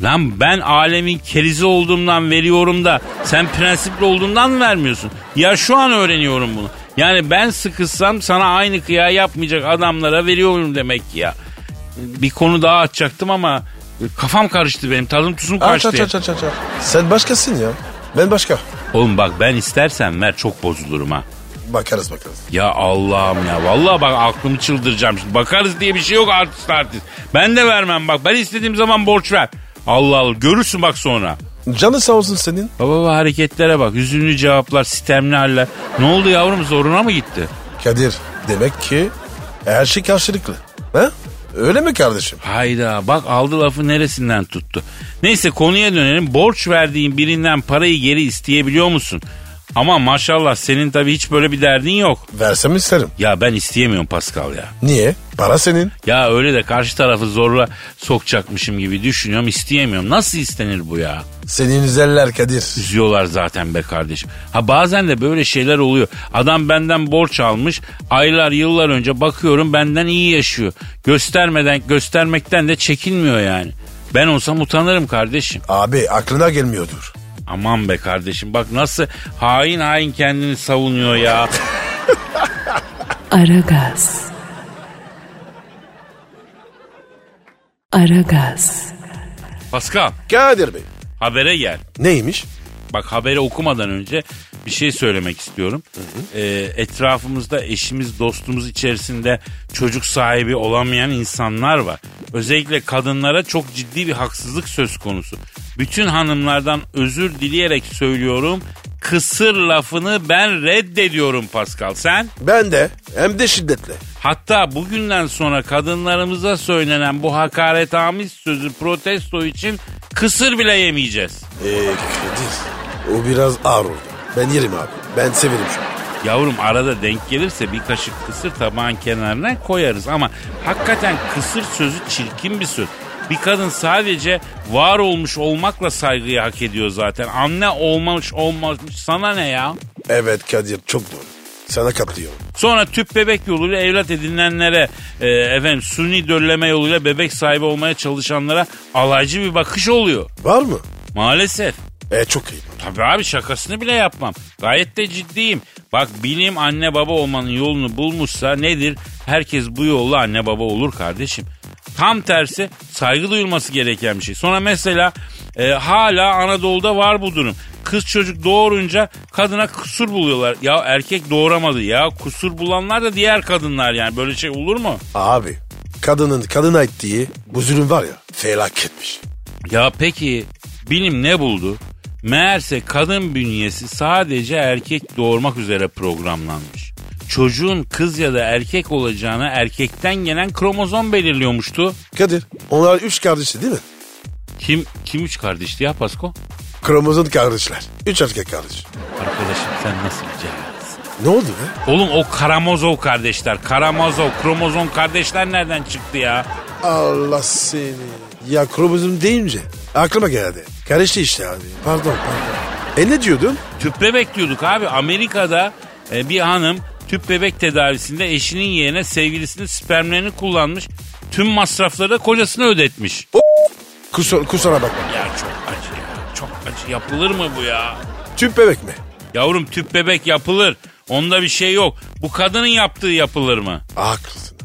Lan ben alemin kerizi olduğumdan veriyorum da sen prensipli olduğundan mı vermiyorsun? Ya şu an öğreniyorum bunu. Yani ben sıkışsam sana aynı kıya yapmayacak adamlara veriyorum demek ki ya. Bir konu daha açacaktım ama kafam karıştı benim. Tadım tuzum Aç kaçtı. aç aç aç aç. aç. Sen başkasın ya. Ben başka. Oğlum bak ben istersen ver çok bozulurum ha. Bakarız bakarız. Ya Allah'ım ya. Vallahi bak aklımı çıldıracağım şimdi. Bakarız diye bir şey yok artist artist. Ben de vermem bak. Ben istediğim zaman borç ver. Allah Allah. Görürsün bak sonra. Canı sağ olsun senin. Baba baba hareketlere bak. Hüzünlü cevaplar, sistemli haller. Ne oldu yavrum zoruna mı gitti? Kadir demek ki her şey karşılıklı. Ha? Öyle mi kardeşim? Hayda bak aldı lafı neresinden tuttu. Neyse konuya dönelim. Borç verdiğin birinden parayı geri isteyebiliyor musun? Ama maşallah senin tabii hiç böyle bir derdin yok. Versem isterim. Ya ben isteyemiyorum Pascal ya. Niye? Para senin. Ya öyle de karşı tarafı zorla sokacakmışım gibi düşünüyorum isteyemiyorum. Nasıl istenir bu ya? Senin güzeller Kadir. Üzüyorlar zaten be kardeşim. Ha bazen de böyle şeyler oluyor. Adam benden borç almış. Aylar yıllar önce bakıyorum benden iyi yaşıyor. Göstermeden göstermekten de çekinmiyor yani. Ben olsam utanırım kardeşim. Abi aklına gelmiyordur. Aman be kardeşim bak nasıl hain hain kendini savunuyor ya. Aragaz. Aragaz. Pascal Kadir Bey. habere gel. Neymiş? Bak haberi okumadan önce bir şey söylemek istiyorum. Ee, etrafımızda eşimiz, dostumuz içerisinde çocuk sahibi olamayan insanlar var. Özellikle kadınlara çok ciddi bir haksızlık söz konusu. Bütün hanımlardan özür dileyerek söylüyorum. Kısır lafını ben reddediyorum Pascal. Sen? Ben de hem de şiddetle. Hatta bugünden sonra kadınlarımıza söylenen bu hakaretamiz sözü protesto için kısır bile yemeyeceğiz. Ee, Kadir o biraz ağır oldu. Ben yerim abi. Ben severim şu an. Yavrum arada denk gelirse bir kaşık kısır tabağın kenarına koyarız ama hakikaten kısır sözü çirkin bir söz. Bir kadın sadece var olmuş olmakla saygıyı hak ediyor zaten. Anne olmamış olmamış sana ne ya? Evet Kadir çok doğru. Sana katılıyorum. Sonra tüp bebek yoluyla evlat edinenlere, e, efendim suni dölleme yoluyla bebek sahibi olmaya çalışanlara alaycı bir bakış oluyor. Var mı? Maalesef. E çok iyi. Tabii abi şakasını bile yapmam. Gayet de ciddiyim. Bak bilim anne baba olmanın yolunu bulmuşsa nedir? Herkes bu yolla anne baba olur kardeşim. Tam tersi saygı duyulması gereken bir şey. Sonra mesela e, hala Anadolu'da var bu durum. Kız çocuk doğurunca kadına kusur buluyorlar. Ya erkek doğuramadı ya kusur bulanlar da diğer kadınlar yani böyle şey olur mu? Abi kadının kadına ettiği bu zulüm var ya felaketmiş. Ya peki bilim ne buldu? Meğerse kadın bünyesi sadece erkek doğurmak üzere programlanmış. Çocuğun kız ya da erkek olacağına erkekten gelen kromozom belirliyormuştu. Kadir onlar üç kardeşti değil mi? Kim kim üç kardeşti ya Pasko? Kromozom kardeşler. Üç erkek kardeş. Arkadaşım sen nasıl bir cahilsin? Ne oldu be? Oğlum o Karamazov kardeşler. Karamazov, kromozom kardeşler nereden çıktı ya? Allah seni. Ya kromozom deyince aklıma geldi. Karıştı işte abi. Pardon pardon. E ne diyordun? Tüp bebek diyorduk abi. Amerika'da e, bir hanım tüp bebek tedavisinde eşinin yerine sevgilisinin spermlerini kullanmış. Tüm masrafları da kocasına ödetmiş. Kusur, kusura bakma. Ya çok acı ya. Çok acı. Yapılır mı bu ya? Tüp bebek mi? Yavrum tüp bebek yapılır. Onda bir şey yok. Bu kadının yaptığı yapılır mı? Haklısın.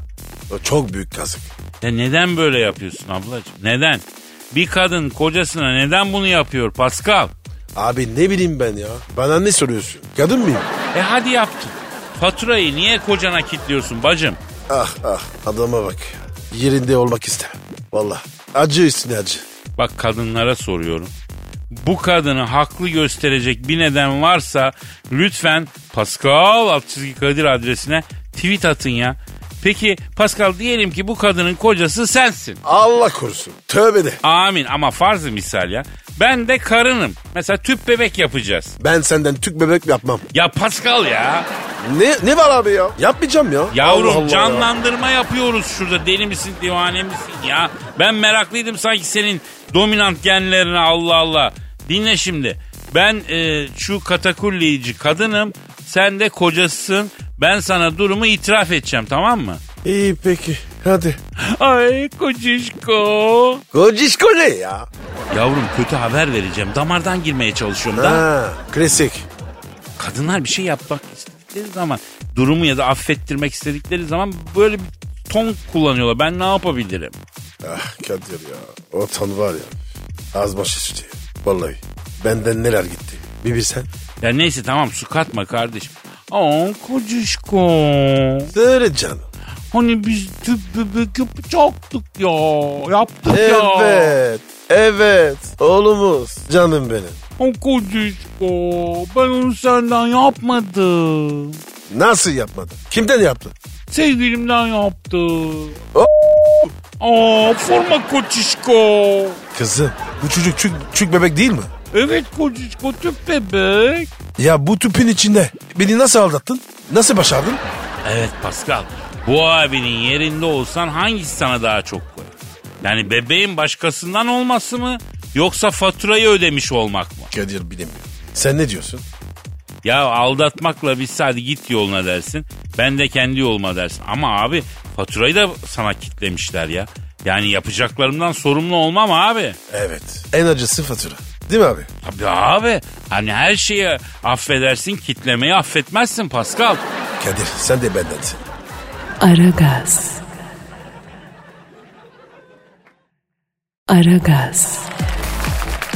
O çok büyük kazık. Ya neden böyle yapıyorsun ablacığım? Neden? Bir kadın kocasına neden bunu yapıyor Pascal? Abi ne bileyim ben ya. Bana ne soruyorsun? Kadın mıyım? E hadi yaptın. Faturayı niye kocana kilitliyorsun bacım? Ah ah adama bak. Yerinde olmak istemem. Valla. Acı üstüne acı. Bak kadınlara soruyorum. Bu kadını haklı gösterecek bir neden varsa lütfen Pascal Altçizgi Kadir adresine tweet atın ya. Peki Pascal diyelim ki bu kadının kocası sensin. Allah korusun. Tövbe de. Amin ama farzı misal ya. Ben de karınım. Mesela tüp bebek yapacağız. Ben senden tüp bebek yapmam. Ya Pascal ya. Ne ne var abi ya? Yapmayacağım ya. Yavrum Allah Allah canlandırma yapıyoruz şurada. Deli misin divane misin ya? Ben meraklıydım sanki senin dominant genlerine Allah Allah. Dinle şimdi. Ben e, şu katakulleyici kadınım. Sen de kocasısın. Ben sana durumu itiraf edeceğim tamam mı? İyi peki. Hadi. Ay kocişko. Kocişko ne ya? Yavrum kötü haber vereceğim. Damardan girmeye çalışıyorum da. Ha, klasik. Kadınlar bir şey yapmak istedikleri zaman durumu ya da affettirmek istedikleri zaman böyle bir ton kullanıyorlar. Ben ne yapabilirim? Ah Kadir ya. O ton var ya. Az baş üstü. Vallahi. Benden neler gitti. Bir bilsen. Ya neyse tamam su katma kardeşim. Aa kocişko. Söyle canım. Hani biz tüp bebek yapacaktık ya. Yaptık ya. Evet. Evet. Oğlumuz. Canım benim. O kocişko. Ben onu senden yapmadım. Nasıl yapmadın? Kimden yaptın? Sevgilimden yaptım. Oh. Aa forma kocişko. Kızım bu çocuk çük, çük bebek değil mi? Evet kocişko tüp bebek. Ya bu tüpün içinde beni nasıl aldattın? Nasıl başardın? Evet Pascal. Bu abinin yerinde olsan hangisi sana daha çok koyar? Yani bebeğin başkasından olması mı? Yoksa faturayı ödemiş olmak mı? Kadir bilemiyorum. Sen ne diyorsun? Ya aldatmakla biz hadi git yoluna dersin. Ben de kendi yoluma dersin. Ama abi faturayı da sana kitlemişler ya. Yani yapacaklarımdan sorumlu olmam abi. Evet. En acısı fatura. Değil mi abi? Tabii abi. Hani her şeyi affedersin kitlemeyi affetmezsin Pascal. Kadir sen de bendensin. Aragaz. Aragaz.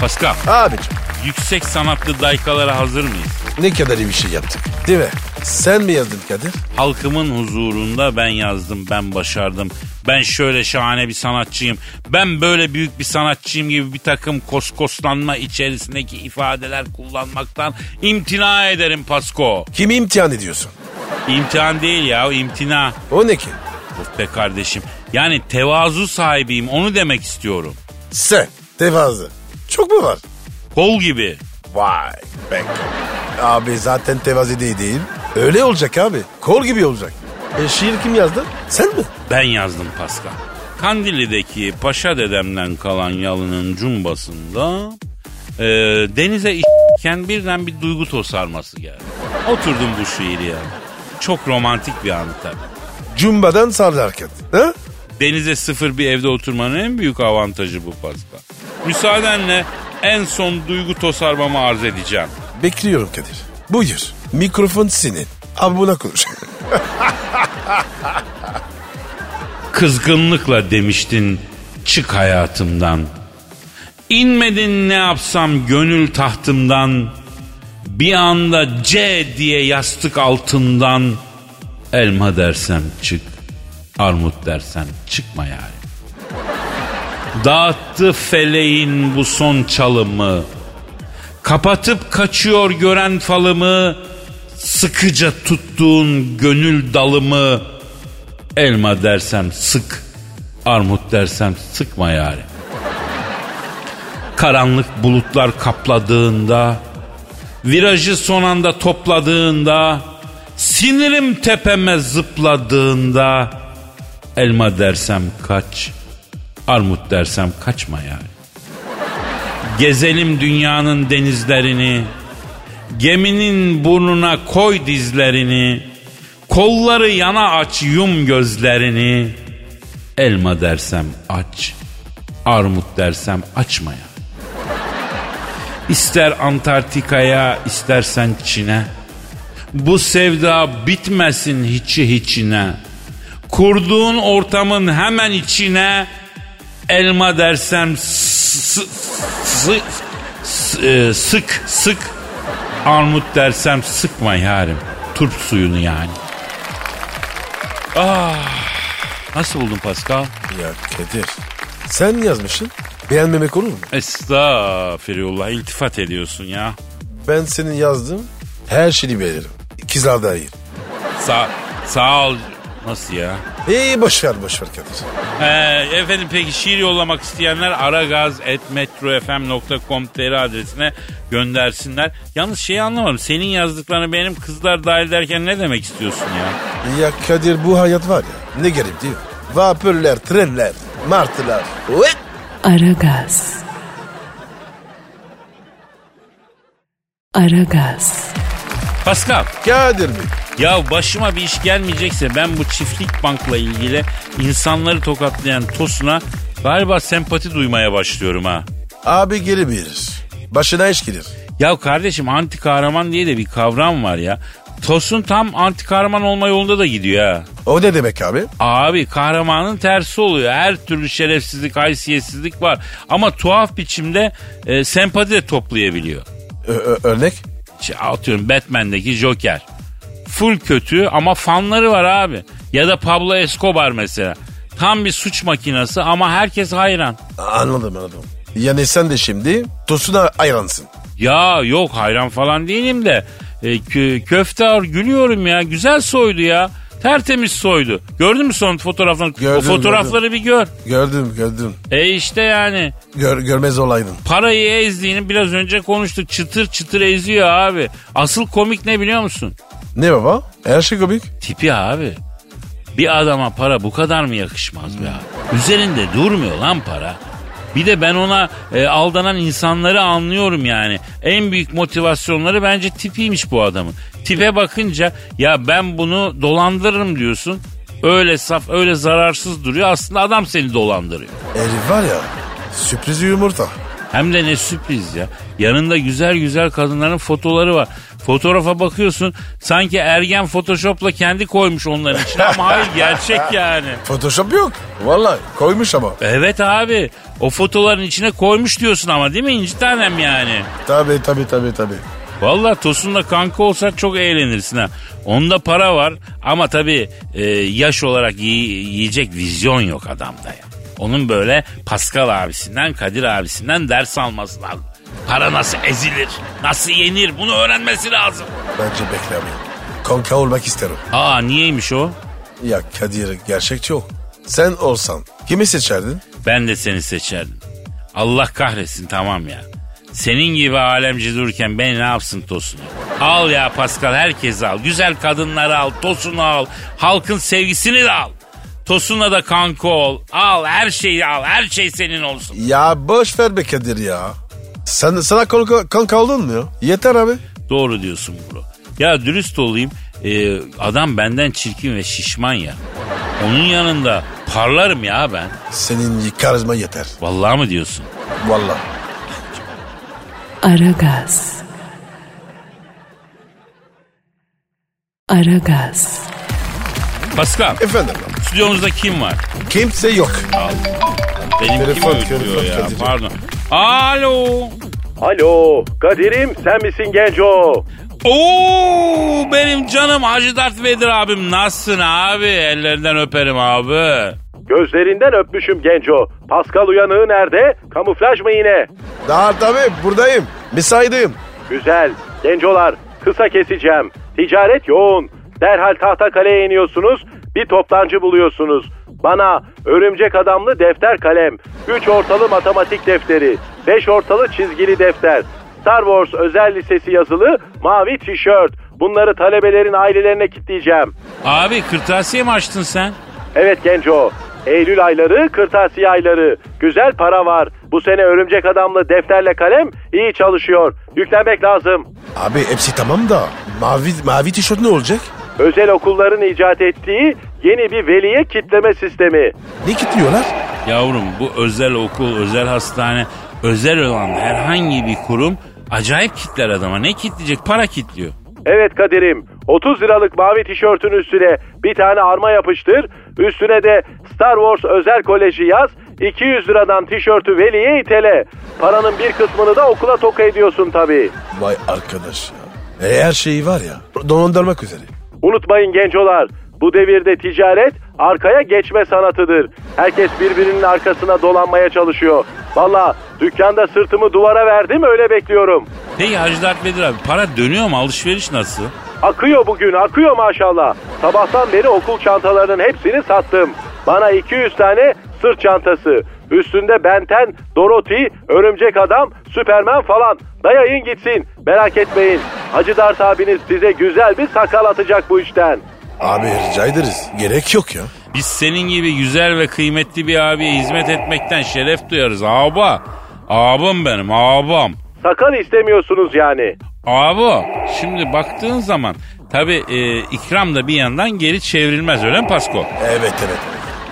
Pascal Abicim yüksek sanatlı daykalara hazır mıyız? Ne kadar iyi bir şey yaptık. Değil mi? Sen mi yazdın Kadir? Halkımın huzurunda ben yazdım, ben başardım. Ben şöyle şahane bir sanatçıyım. Ben böyle büyük bir sanatçıyım gibi bir takım koskoslanma içerisindeki ifadeler kullanmaktan imtina ederim Pasko. Kimi imtihan ediyorsun? İmtihan değil ya, imtina. O ne ki? Of be kardeşim. Yani tevazu sahibiyim, onu demek istiyorum. Sen. Tevazı. Çok mu var? Kol gibi. Vay be. Abi zaten tevazi değil değil. Öyle olacak abi. Kol gibi olacak. E şiir kim yazdı? Sen mi? Ben yazdım Pascal. Kandilli'deki Paşa dedemden kalan yalının cumbasında e, denize işken birden bir duygu tosarması geldi. Oturdum bu şiiri ya. Çok romantik bir anı tabii. Cumba'dan sarlarken. Ha? Denize sıfır bir evde oturmanın en büyük avantajı bu Pascal. Müsaadenle en son duygu tosarmamı arz edeceğim. Bekliyorum Kadir. Buyur. Mikrofon senin. Abi buna konuş. Kızgınlıkla demiştin çık hayatımdan. İnmedin ne yapsam gönül tahtımdan. Bir anda C diye yastık altından. Elma dersem çık, armut dersem çıkma yani. Dağıttı feleğin bu son çalımı. Kapatıp kaçıyor gören falımı. Sıkıca tuttuğun gönül dalımı. Elma dersem sık, armut dersem sıkma yani. Karanlık bulutlar kapladığında, virajı son anda topladığında, sinirim tepeme zıpladığında, elma dersem kaç, armut dersem kaçma yani. Gezelim dünyanın denizlerini, geminin burnuna koy dizlerini, Kolları yana aç yum gözlerini. Elma dersem aç. Armut dersem açma ya. İster Antarktika'ya istersen Çin'e. Bu sevda bitmesin hiçi hiçine. Kurduğun ortamın hemen içine elma dersem s- s- s- e, sık sık armut dersem sıkma yarim. Turp suyunu yani. Ah, nasıl buldun Pascal? ya Kadir. Sen yazmışsın. Beğenmemek olur mu? Estağfirullah iltifat ediyorsun ya. Ben senin yazdığın her şeyi beğenirim. İkizler dahil. Sağ, sağ ol. Nasıl ya? İyi boş ver boş ver Kadir. Ee, efendim peki şiir yollamak isteyenler aragaz.metrofm.com.tr adresine göndersinler. Yalnız şeyi anlamadım. Senin yazdıklarını benim kızlar dahil derken ne demek istiyorsun ya? Ya Kadir bu hayat var ya ne garip değil mi? Vapurlar, trenler, martılar. Aragaz. Aragaz. Pascal Kadir Bey. Ya başıma bir iş gelmeyecekse ben bu çiftlik bankla ilgili insanları tokatlayan Tosun'a galiba sempati duymaya başlıyorum ha. Abi geri bilir. Başına iş gelir. Ya kardeşim anti kahraman diye de bir kavram var ya. Tosun tam anti kahraman olma yolunda da gidiyor ha. O ne demek abi? Abi kahramanın tersi oluyor. Her türlü şerefsizlik, haysiyetsizlik var. Ama tuhaf biçimde e, sempati de toplayabiliyor. Ö- örnek? İşte atıyorum Batman'deki Joker. Full kötü ama fanları var abi. Ya da Pablo Escobar mesela. Tam bir suç makinesi ama herkes hayran. Anladım anladım. Yani sen de şimdi Tosun'a hayransın. Ya yok hayran falan değilim de e, kö- köfte gülüyorum ya. Güzel soydu ya. Tertemiz soydu. Gördün mü son fotoğraflarını? Gördüm, o fotoğrafları bir gör. Gördüm gördüm. E işte yani Gör, görmez olaydın. parayı ezdiğini biraz önce konuştuk. Çıtır çıtır eziyor abi. Asıl komik ne biliyor musun? Ne baba? Her şey komik. Tipi abi. Bir adama para bu kadar mı yakışmaz be abi? Üzerinde durmuyor lan para. Bir de ben ona e, aldanan insanları anlıyorum yani. En büyük motivasyonları bence tipiymiş bu adamın. Tipe bakınca ya ben bunu dolandırırım diyorsun. Öyle saf, öyle zararsız duruyor. Aslında adam seni dolandırıyor. Herif var ya sürpriz yumurta. Hem de ne sürpriz ya. Yanında güzel güzel kadınların fotoları var. Fotoğrafa bakıyorsun sanki ergen photoshopla kendi koymuş onların içine ama hayır gerçek yani. Photoshop yok. Vallahi koymuş ama. Evet abi o fotoların içine koymuş diyorsun ama değil mi İnci tanem yani? Tabii tabii tabii tabii. Vallahi Tosun'la kanka olsa çok eğlenirsin ha. Onda para var ama tabii e, yaş olarak yi- yiyecek vizyon yok adamda ya. Onun böyle Pascal abisinden, Kadir abisinden ders alması lazım. Para nasıl ezilir, nasıl yenir bunu öğrenmesi lazım. Bence beklemeyin. Kanka olmak isterim. Aa niyeymiş o? Ya Kadir gerçekçi ol. Sen olsan kimi seçerdin? Ben de seni seçerdim. Allah kahretsin tamam ya. Senin gibi alemci dururken beni ne yapsın Tosun? Al ya Pascal herkesi al. Güzel kadınları al. Tosun'u al. Halkın sevgisini de al. Tosun'la da kanka ol. Al her şeyi al. Her şey senin olsun. Ya boş ver be Kadir ya. Sen sana kanka, kanka oldun mu ya? Yeter abi. Doğru diyorsun bro. Ya dürüst olayım. e, adam benden çirkin ve şişman ya. Onun yanında parlarım ya ben. Senin karizma yeter. Vallahi mı diyorsun? Vallahi. Aragaz. Aragaz. Pascal, Efendim stüdyomuzda kim var? Kimse yok. Benim Telefon, kim telefon, ya? Kadir'cim. Pardon. Alo. Alo Kadir'im sen misin genco? Oo benim canım Hacı Dert Vedir abim nasılsın abi? Ellerinden öperim abi. Gözlerinden öpmüşüm genco. Pascal uyanığı nerede? Kamuflaj mı yine? Daha tabii buradayım. Mesaideyim. Güzel. Gencolar kısa keseceğim. Ticaret yoğun. Derhal Tahtakale'ye iniyorsunuz. Bir toptancı buluyorsunuz. Bana örümcek adamlı defter kalem. 3 ortalı matematik defteri. 5 ortalı çizgili defter. Star Wars özel lisesi yazılı mavi tişört. Bunları talebelerin ailelerine kitleyeceğim. Abi kırtasiye mi açtın sen? Evet Genco. Eylül ayları, kırtasiye ayları. Güzel para var. Bu sene örümcek adamlı defterle kalem iyi çalışıyor. Yüklenmek lazım. Abi hepsi tamam da mavi mavi tişört ne olacak? Özel okulların icat ettiği yeni bir veliye kitleme sistemi. Ne kilitliyorlar? Yavrum bu özel okul, özel hastane, özel olan herhangi bir kurum acayip kitler adama. Ne kitleyecek? Para kitliyor. Evet Kadir'im 30 liralık mavi tişörtün üstüne bir tane arma yapıştır. Üstüne de Star Wars özel koleji yaz. 200 liradan tişörtü veliye itele. Paranın bir kısmını da okula toka ediyorsun tabii. Vay arkadaş ya. E, her şeyi var ya dolandırmak üzere. Unutmayın gencolar. Bu devirde ticaret arkaya geçme sanatıdır. Herkes birbirinin arkasına dolanmaya çalışıyor. Valla dükkanda sırtımı duvara verdim öyle bekliyorum. Peki Hacı Dert Vedir abi para dönüyor mu? Alışveriş nasıl? Akıyor bugün akıyor maşallah. Sabahtan beri okul çantalarının hepsini sattım. Bana 200 tane sırt çantası. Üstünde Benten, Dorothy, Örümcek Adam, Süpermen falan. Dayayın gitsin. Merak etmeyin. Hacı Dert abiniz size güzel bir sakal atacak bu işten. Abi rica ederiz. Gerek yok ya. Biz senin gibi güzel ve kıymetli bir abiye hizmet etmekten şeref duyarız abi. Abim benim abam. Sakal istemiyorsunuz yani. Abi şimdi baktığın zaman tabi ikram da bir yandan geri çevrilmez öyle mi Pasko? Evet evet.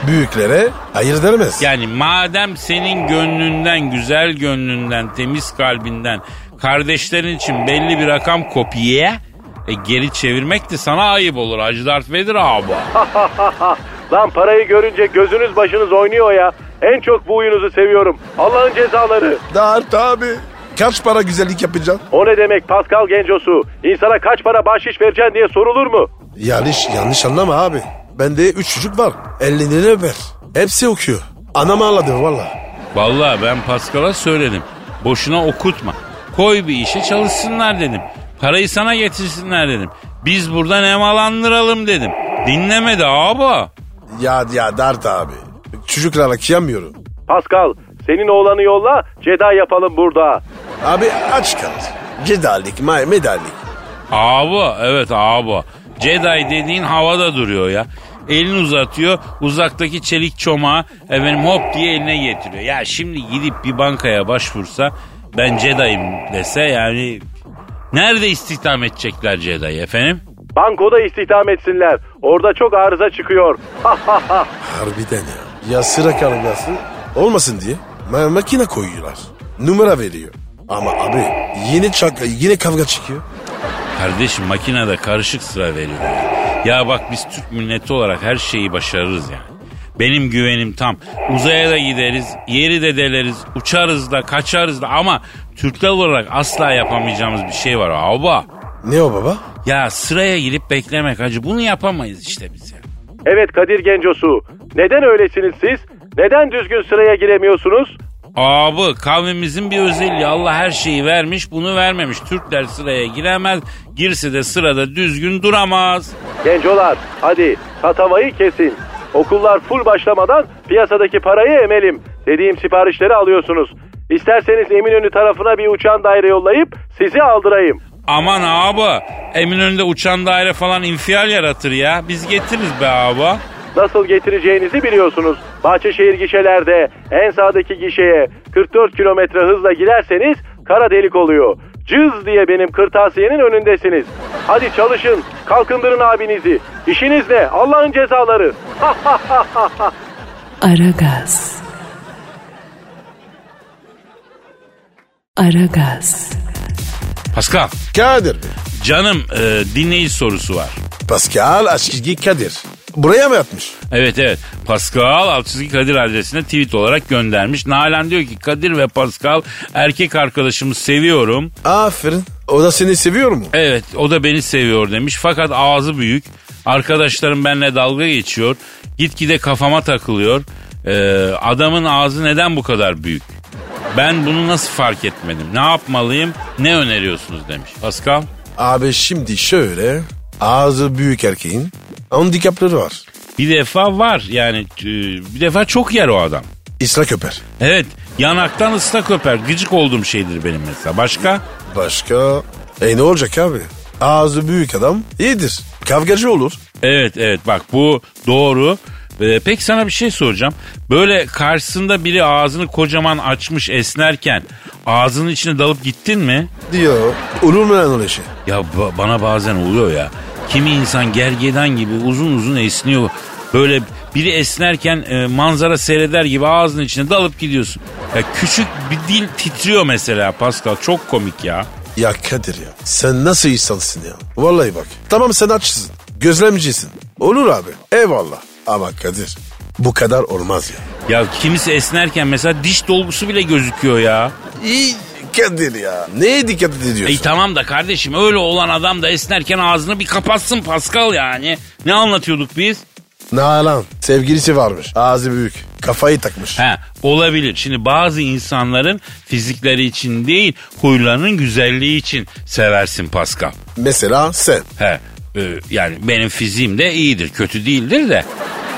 Büyüklere hayır dermez. Yani madem senin gönlünden, güzel gönlünden, temiz kalbinden kardeşlerin için belli bir rakam kopya e, geri çevirmek de sana ayıp olur Hacı Dert Vedir abi. Lan parayı görünce gözünüz başınız oynuyor ya. En çok bu huyunuzu seviyorum. Allah'ın cezaları. Dert abi. Kaç para güzellik yapacaksın? O ne demek Pascal Gencosu? İnsana kaç para bahşiş vereceksin diye sorulur mu? Yanlış, yanlış anlama abi. Bende üç çocuk var. Elini öper. Hepsi okuyor. Anam ağladı valla. Vallahi ben Pascal'a söyledim. Boşuna okutma. Koy bir işe çalışsınlar dedim. Parayı sana getirsinler dedim. Biz burada nemalandıralım dedim. Dinlemedi abi. Ya ya Dert abi. Çocuklarla kıyamıyorum. Pascal senin oğlanı yolla ceda yapalım burada. Abi aç kalır. Cedallik, may medallik. Abi evet abi. Jedi dediğin havada duruyor ya. Elini uzatıyor uzaktaki çelik çomağı efendim hop diye eline getiriyor. Ya şimdi gidip bir bankaya başvursa ben Jedi'yim dese yani nerede istihdam edecekler Jedi'yi efendim? Bankoda istihdam etsinler. Orada çok arıza çıkıyor. Harbiden ya. Ya sıra kargası olmasın diye ma- makine koyuyorlar. Numara veriyor. Ama abi yine çak yine kavga çıkıyor. Kardeşim makinede karışık sıra veriyor. Ya. ya bak biz Türk milleti olarak her şeyi başarırız yani. Benim güvenim tam. Uzaya da gideriz, yeri de deleriz, uçarız da, kaçarız da ama Türkler olarak asla yapamayacağımız bir şey var abi. Ne o baba? Ya sıraya girip beklemek hacı bunu yapamayız işte biz ya. evet Kadir Gencosu. Neden öylesiniz siz? Neden düzgün sıraya giremiyorsunuz? Abi kavmimizin bir özelliği Allah her şeyi vermiş bunu vermemiş. Türkler sıraya giremez girse de sırada düzgün duramaz. Gencolar hadi tatavayı kesin. Okullar full başlamadan piyasadaki parayı emelim. Dediğim siparişleri alıyorsunuz. İsterseniz Eminönü tarafına bir uçan daire yollayıp sizi aldırayım. Aman abi Eminönü'nde uçan daire falan infial yaratır ya. Biz getiririz be abi. Nasıl getireceğinizi biliyorsunuz. Bahçeşehir gişelerde en sağdaki gişeye 44 kilometre hızla giderseniz kara delik oluyor. Cız diye benim kırtasiyenin önündesiniz. Hadi çalışın, kalkındırın abinizi. İşiniz ne? Allah'ın cezaları. Aragaz. Aragaz. Pascal Kadir canım e, dinleyici sorusu var. Pascal Aşkizgi Kadir. Buraya mı yatmış? Evet evet Pascal Altçizgi Kadir adresine tweet olarak göndermiş. Nalan diyor ki Kadir ve Pascal erkek arkadaşımı seviyorum. Aferin. O da seni seviyor mu? Evet o da beni seviyor demiş fakat ağzı büyük. Arkadaşlarım benimle dalga geçiyor. Gitgide kafama takılıyor. Ee, adamın ağzı neden bu kadar büyük? Ben bunu nasıl fark etmedim? Ne yapmalıyım? Ne öneriyorsunuz demiş. Pascal? Abi şimdi şöyle. Ağzı büyük erkeğin handikapları var. Bir defa var yani e, bir defa çok yer o adam. İsra köper. Evet yanaktan ıslak öper. Gıcık olduğum şeydir benim mesela. Başka? Başka? E ne olacak abi? Ağzı büyük adam iyidir. Kavgacı olur. Evet evet bak bu doğru. Ee, peki sana bir şey soracağım. Böyle karşısında biri ağzını kocaman açmış esnerken ağzının içine dalıp gittin mi? Diyor. Olur mu lan öyle şey? Ya ba- bana bazen oluyor ya. Kimi insan gergedan gibi uzun uzun esniyor. Böyle biri esnerken e, manzara seyreder gibi ağzının içine dalıp gidiyorsun. Ya küçük bir dil titriyor mesela Pascal. Çok komik ya. Ya Kadir ya sen nasıl insansın ya? Vallahi bak. Tamam sen açsın. Gözlemcisin. Olur abi. Eyvallah. Ama Kadir bu kadar olmaz ya. Ya kimisi esnerken mesela diş dolgusu bile gözüküyor ya. İyi Kadir ya. Neye dikkat ediyorsun? Ey tamam da kardeşim öyle olan adam da esnerken ağzını bir kapatsın Pascal yani. Ne anlatıyorduk biz? Nalan sevgilisi varmış. Ağzı büyük. Kafayı takmış. He olabilir. Şimdi bazı insanların fizikleri için değil huylarının güzelliği için seversin Pascal. Mesela sen. He e, yani benim fiziğim de iyidir kötü değildir de.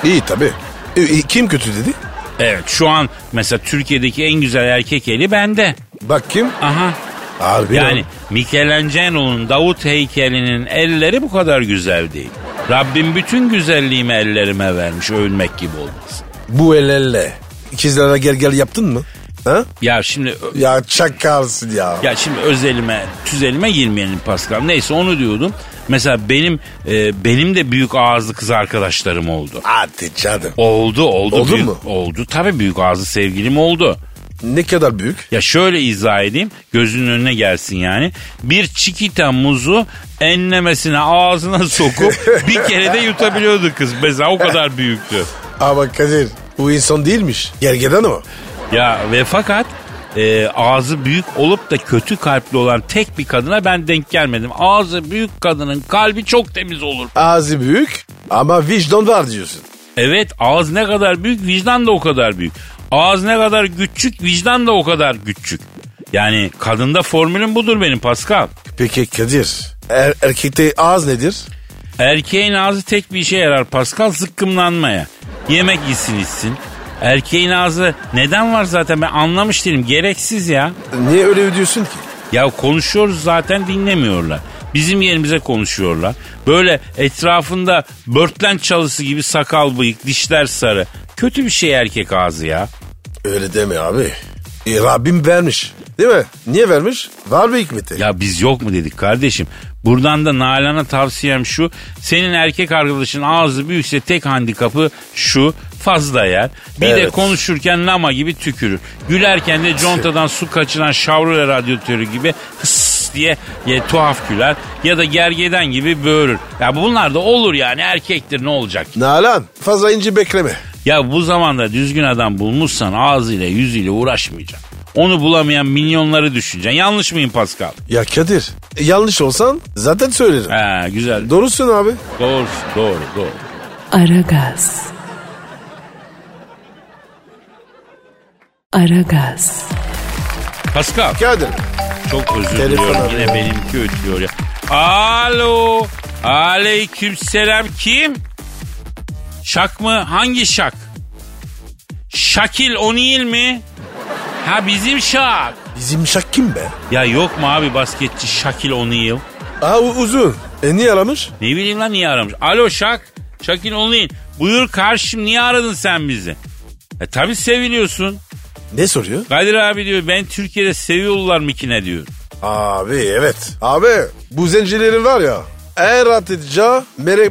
İyi tabii. E, kim kötü dedi? Evet şu an mesela Türkiye'deki en güzel erkek eli bende. Bak kim? Aha Harbi yani lan. Michelangelo'nun Davut heykelinin elleri bu kadar güzel değil. Rabbim bütün güzelliğimi ellerime vermiş övünmek gibi olmaz. Bu el elle. İkizlere gel gel yaptın mı? Ha? Ya şimdi Ya çakalsın ya. ya şimdi özelime tüzelime girmeyelim Pascal. Neyse onu diyordum. Mesela benim e, benim de büyük ağızlı kız arkadaşlarım oldu. Hadi canım. Oldu oldu. Oldu büyük, mu? Oldu tabii büyük ağızlı sevgilim oldu. Ne kadar büyük? Ya şöyle izah edeyim gözünün önüne gelsin yani. Bir çikita muzu enlemesine ağzına sokup bir kere de yutabiliyordu kız. Mesela o kadar büyüktü. Ama Kadir bu insan değilmiş. Gergedan o. Ya ve fakat e, ağzı büyük olup da kötü kalpli olan tek bir kadına ben denk gelmedim. Ağzı büyük kadının kalbi çok temiz olur. Ağzı büyük ama vicdan var diyorsun. Evet ağız ne kadar büyük vicdan da o kadar büyük. Ağız ne kadar küçük vicdan da o kadar küçük. Yani kadında formülüm budur benim Pascal. Peki Kadir er, erkekte ağız nedir? Erkeğin ağzı tek bir işe yarar Pascal zıkkımlanmaya. Yemek yesin içsin. Erkeğin ağzı neden var zaten ben anlamış değilim. Gereksiz ya. Niye öyle diyorsun ki? Ya konuşuyoruz zaten dinlemiyorlar. Bizim yerimize konuşuyorlar. Böyle etrafında börtlen çalısı gibi sakal bıyık, dişler sarı. Kötü bir şey erkek ağzı ya. Öyle deme abi. E, Rabbim vermiş. Değil mi? Niye vermiş? Var bir hikmeti. Ya biz yok mu dedik kardeşim. Buradan da Nalan'a tavsiyem şu. Senin erkek arkadaşın ağzı büyükse tek handikapı şu. Fazla yer. Bir de Evet. konuşurken lama gibi tükürür. Gülerken de contadan su kaçıran Chevrolet radyatörü gibi hıs diye ya, tuhaf güler. Ya da gergeden gibi böğürür. Ya bunlar da olur yani erkektir ne olacak? Nalan fazla ince bekleme. Ya bu zamanda düzgün adam bulmuşsan ağzıyla yüzüyle uğraşmayacaksın. Onu bulamayan milyonları düşüneceksin. Yanlış mıyım Pascal? Ya Kadir e, yanlış olsan zaten söylerim. Ha güzel. Doğrusun abi. Doğru, doğru, doğru. Aragaz. Aragaz. Pascal Kadir. çok özür Telefon diliyorum arıyor. yine benimki ötüyor ya. Alo. Aleykümselam kim? Şak mı? Hangi şak? Şakil O'Neal mi? Ha bizim şak. Bizim şak kim be? Ya yok mu abi basketçi Şakil O'Neal? Aa uzun. E niye aramış? Ne bileyim lan niye aramış? Alo Şak. Şakil O'Neal. Buyur karşım niye aradın sen bizi? E tabi seviliyorsun. Ne soruyor? Kadir abi diyor ben Türkiye'de seviyorlar mikine diyor. Abi evet. Abi bu zencilerin var ya en rahat edeceği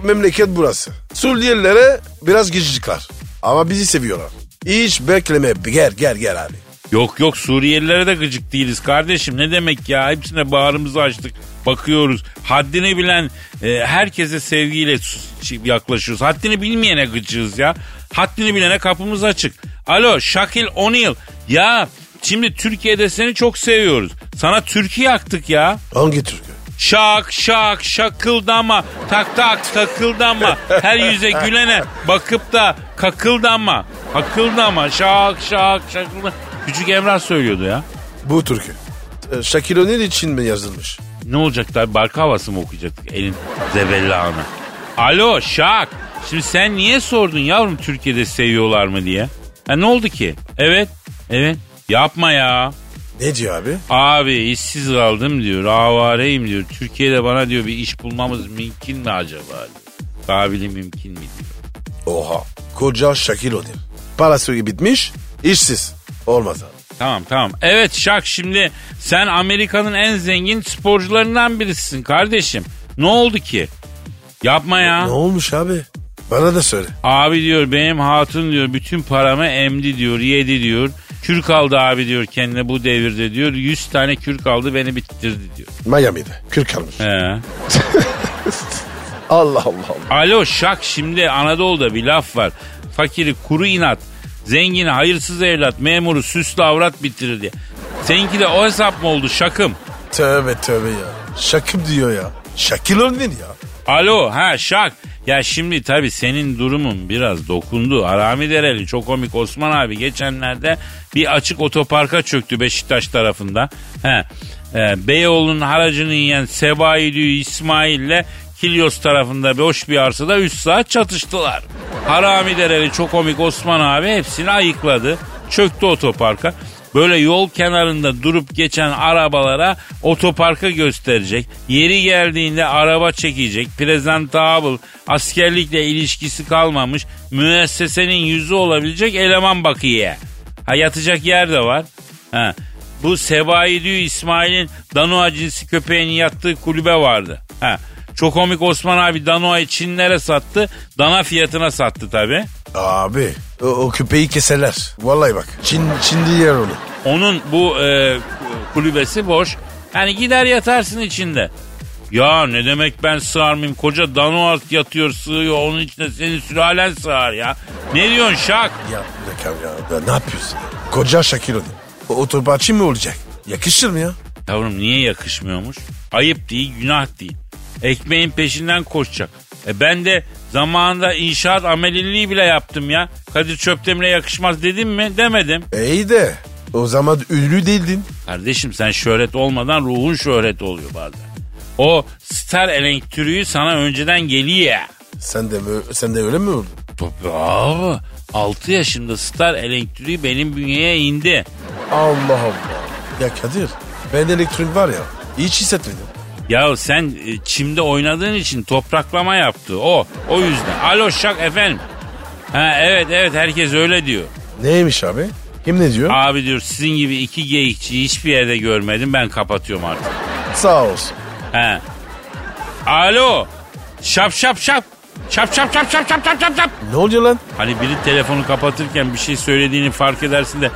memleket burası. Suriyelilere biraz gecikler. Ama bizi seviyorlar. Hiç bekleme. Gel gel gel abi. Yok yok Suriyelilere de gıcık değiliz kardeşim. Ne demek ya hepsine bağrımızı açtık. Bakıyoruz. Haddini bilen e, herkese sevgiyle s- yaklaşıyoruz. Haddini bilmeyene gıcığız ya. Haddini bilene kapımız açık. Alo Şakil O'Neal. Ya şimdi Türkiye'de seni çok seviyoruz. Sana Türkiye yaktık ya. Hangi türkü? Şak şak şakıldama tak tak takıldama her yüze gülene bakıp da kakıldama kakıldama şak şak şakıldama. Küçük Emrah söylüyordu ya. Bu türkü. E, Şakir O'Neal için mi yazılmış? Ne olacak da barka havası mı okuyacaktık elin zebellağına? Alo Şak şimdi sen niye sordun yavrum Türkiye'de seviyorlar mı diye? Ha ne oldu ki? Evet evet yapma ya. Ne diyor abi? Abi işsiz kaldım diyor. Avareyim diyor. Türkiye'de bana diyor bir iş bulmamız mümkün mü acaba? diyor. Kabili mümkün mü diyor. Oha. Koca Şakir O'Neal. Parası bitmiş, işsiz. Olmaz abi. Tamam tamam. Evet Şak şimdi sen Amerika'nın en zengin sporcularından birisin kardeşim. Ne oldu ki? Yapma ya. Ne olmuş abi? Bana da söyle. Abi diyor benim hatun diyor bütün paramı emdi diyor yedi diyor. Kürk aldı abi diyor kendine bu devirde diyor. 100 tane kürk aldı beni bitirdi diyor. Miami'de. Kürk almış. He. Allah Allah Allah. Alo şak şimdi Anadolu'da bir laf var. Fakiri kuru inat, zengini hayırsız evlat, memuru süslü avrat bitirir diye. Seninki de o hesap mı oldu şakım? Tövbe tövbe ya. Şakım diyor ya. Şakir O'Neal ya. Alo ha şak. Ya şimdi tabii senin durumun biraz dokundu. Arami Dereli çok komik Osman abi geçenlerde bir açık otoparka çöktü Beşiktaş tarafında. He. E, Beyoğlu'nun haracını yiyen Sebaidü İsmail'le Kilyos tarafında boş bir arsada 3 saat çatıştılar. Harami Dereli çok komik Osman abi hepsini ayıkladı. Çöktü otoparka. Böyle yol kenarında durup geçen arabalara otoparka gösterecek. Yeri geldiğinde araba çekecek. Presentable, askerlikle ilişkisi kalmamış. Müessesenin yüzü olabilecek eleman bakiye. Ha yatacak yer de var. Ha. Bu Sebaidü İsmail'in Danua cinsi köpeğinin yattığı kulübe vardı. Ha. Çok komik Osman abi Danoa'yı Çinlere sattı. Dana fiyatına sattı tabi. Abi o, o küpeyi keserler. Vallahi bak. Çin, Çin yer onu. Onun bu e, kulübesi boş. Yani gider yatarsın içinde. Ya ne demek ben sığar mıyım? Koca Danoa yatıyor sığıyor. Onun içinde senin sülalen sığar ya. Ne diyorsun şak? Ya bir dakika ya. ya ne yapıyorsun? ya? Koca Şakir onu. O otoparçı mı olacak? Yakışır mı ya? Yavrum niye yakışmıyormuş? Ayıp değil, günah değil. Ekmeğin peşinden koşacak. E ben de zamanında inşaat ameliliği bile yaptım ya. Kadir Çöptemir'e yakışmaz dedim mi? Demedim. E iyi de o zaman ünlü değildin. Kardeşim sen şöhret olmadan ruhun şöhret oluyor bazen. O star elektriği sana önceden geliyor. Sen de sen de öyle mi oldun? Tabii abi. 6 yaşında star elektriği benim bünyeye indi. Allah Allah. Ya Kadir ben elektrik var ya hiç hissetmedim. Ya sen e, çimde oynadığın için topraklama yaptı o. O yüzden. Alo şak efendim. Ha evet evet herkes öyle diyor. Neymiş abi? Kim ne diyor? Abi diyor sizin gibi iki geyikçi hiçbir yerde görmedim ben kapatıyorum artık. Sağ olsun. He. Alo. Şap şap şap. Şap şap şap şap şap şap şap şap. Ne oluyor lan? Hani biri telefonu kapatırken bir şey söylediğini fark edersin de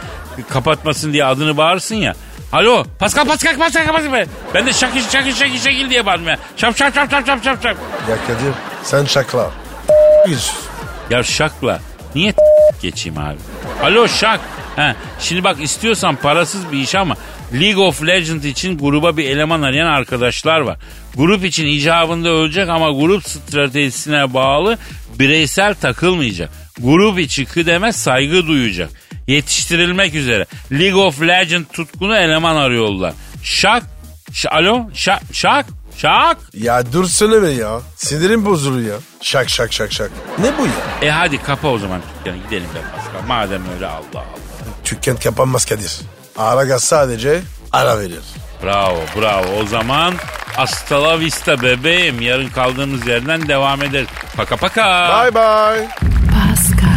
kapatmasın diye adını bağırsın ya. Alo Pascal Pascal Pascal Pascal. Ben de şakil şakil şakil şakil diye bağırdım ya. Şap şap şap şap şap şap şap. Ya Kadir sen şakla. Ya şakla niye geçeyim abi? Alo şak. Ha, şimdi bak istiyorsan parasız bir iş ama League of Legends için gruba bir eleman arayan arkadaşlar var. Grup için icabında ölecek ama grup stratejisine bağlı bireysel takılmayacak. Grup içi kıdeme saygı duyacak. Yetiştirilmek üzere. League of Legends tutkunu eleman arıyorlar. Şak. Ş- Alo şak şak şak. Ya dur söyleme ya. Sinirim bozuluyor ya. Şak şak şak şak. Ne bu ya? E hadi kapa o zaman dükkanı gidelim be Pascal. Madem öyle Allah Allah. Dükkan kapanmaz Kadir. Aragaz sadece ara verir. Bravo bravo o zaman hasta la vista bebeğim. Yarın kaldığımız yerden devam ederiz. Paka paka. Bye bye. Pascal,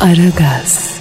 Aragaz.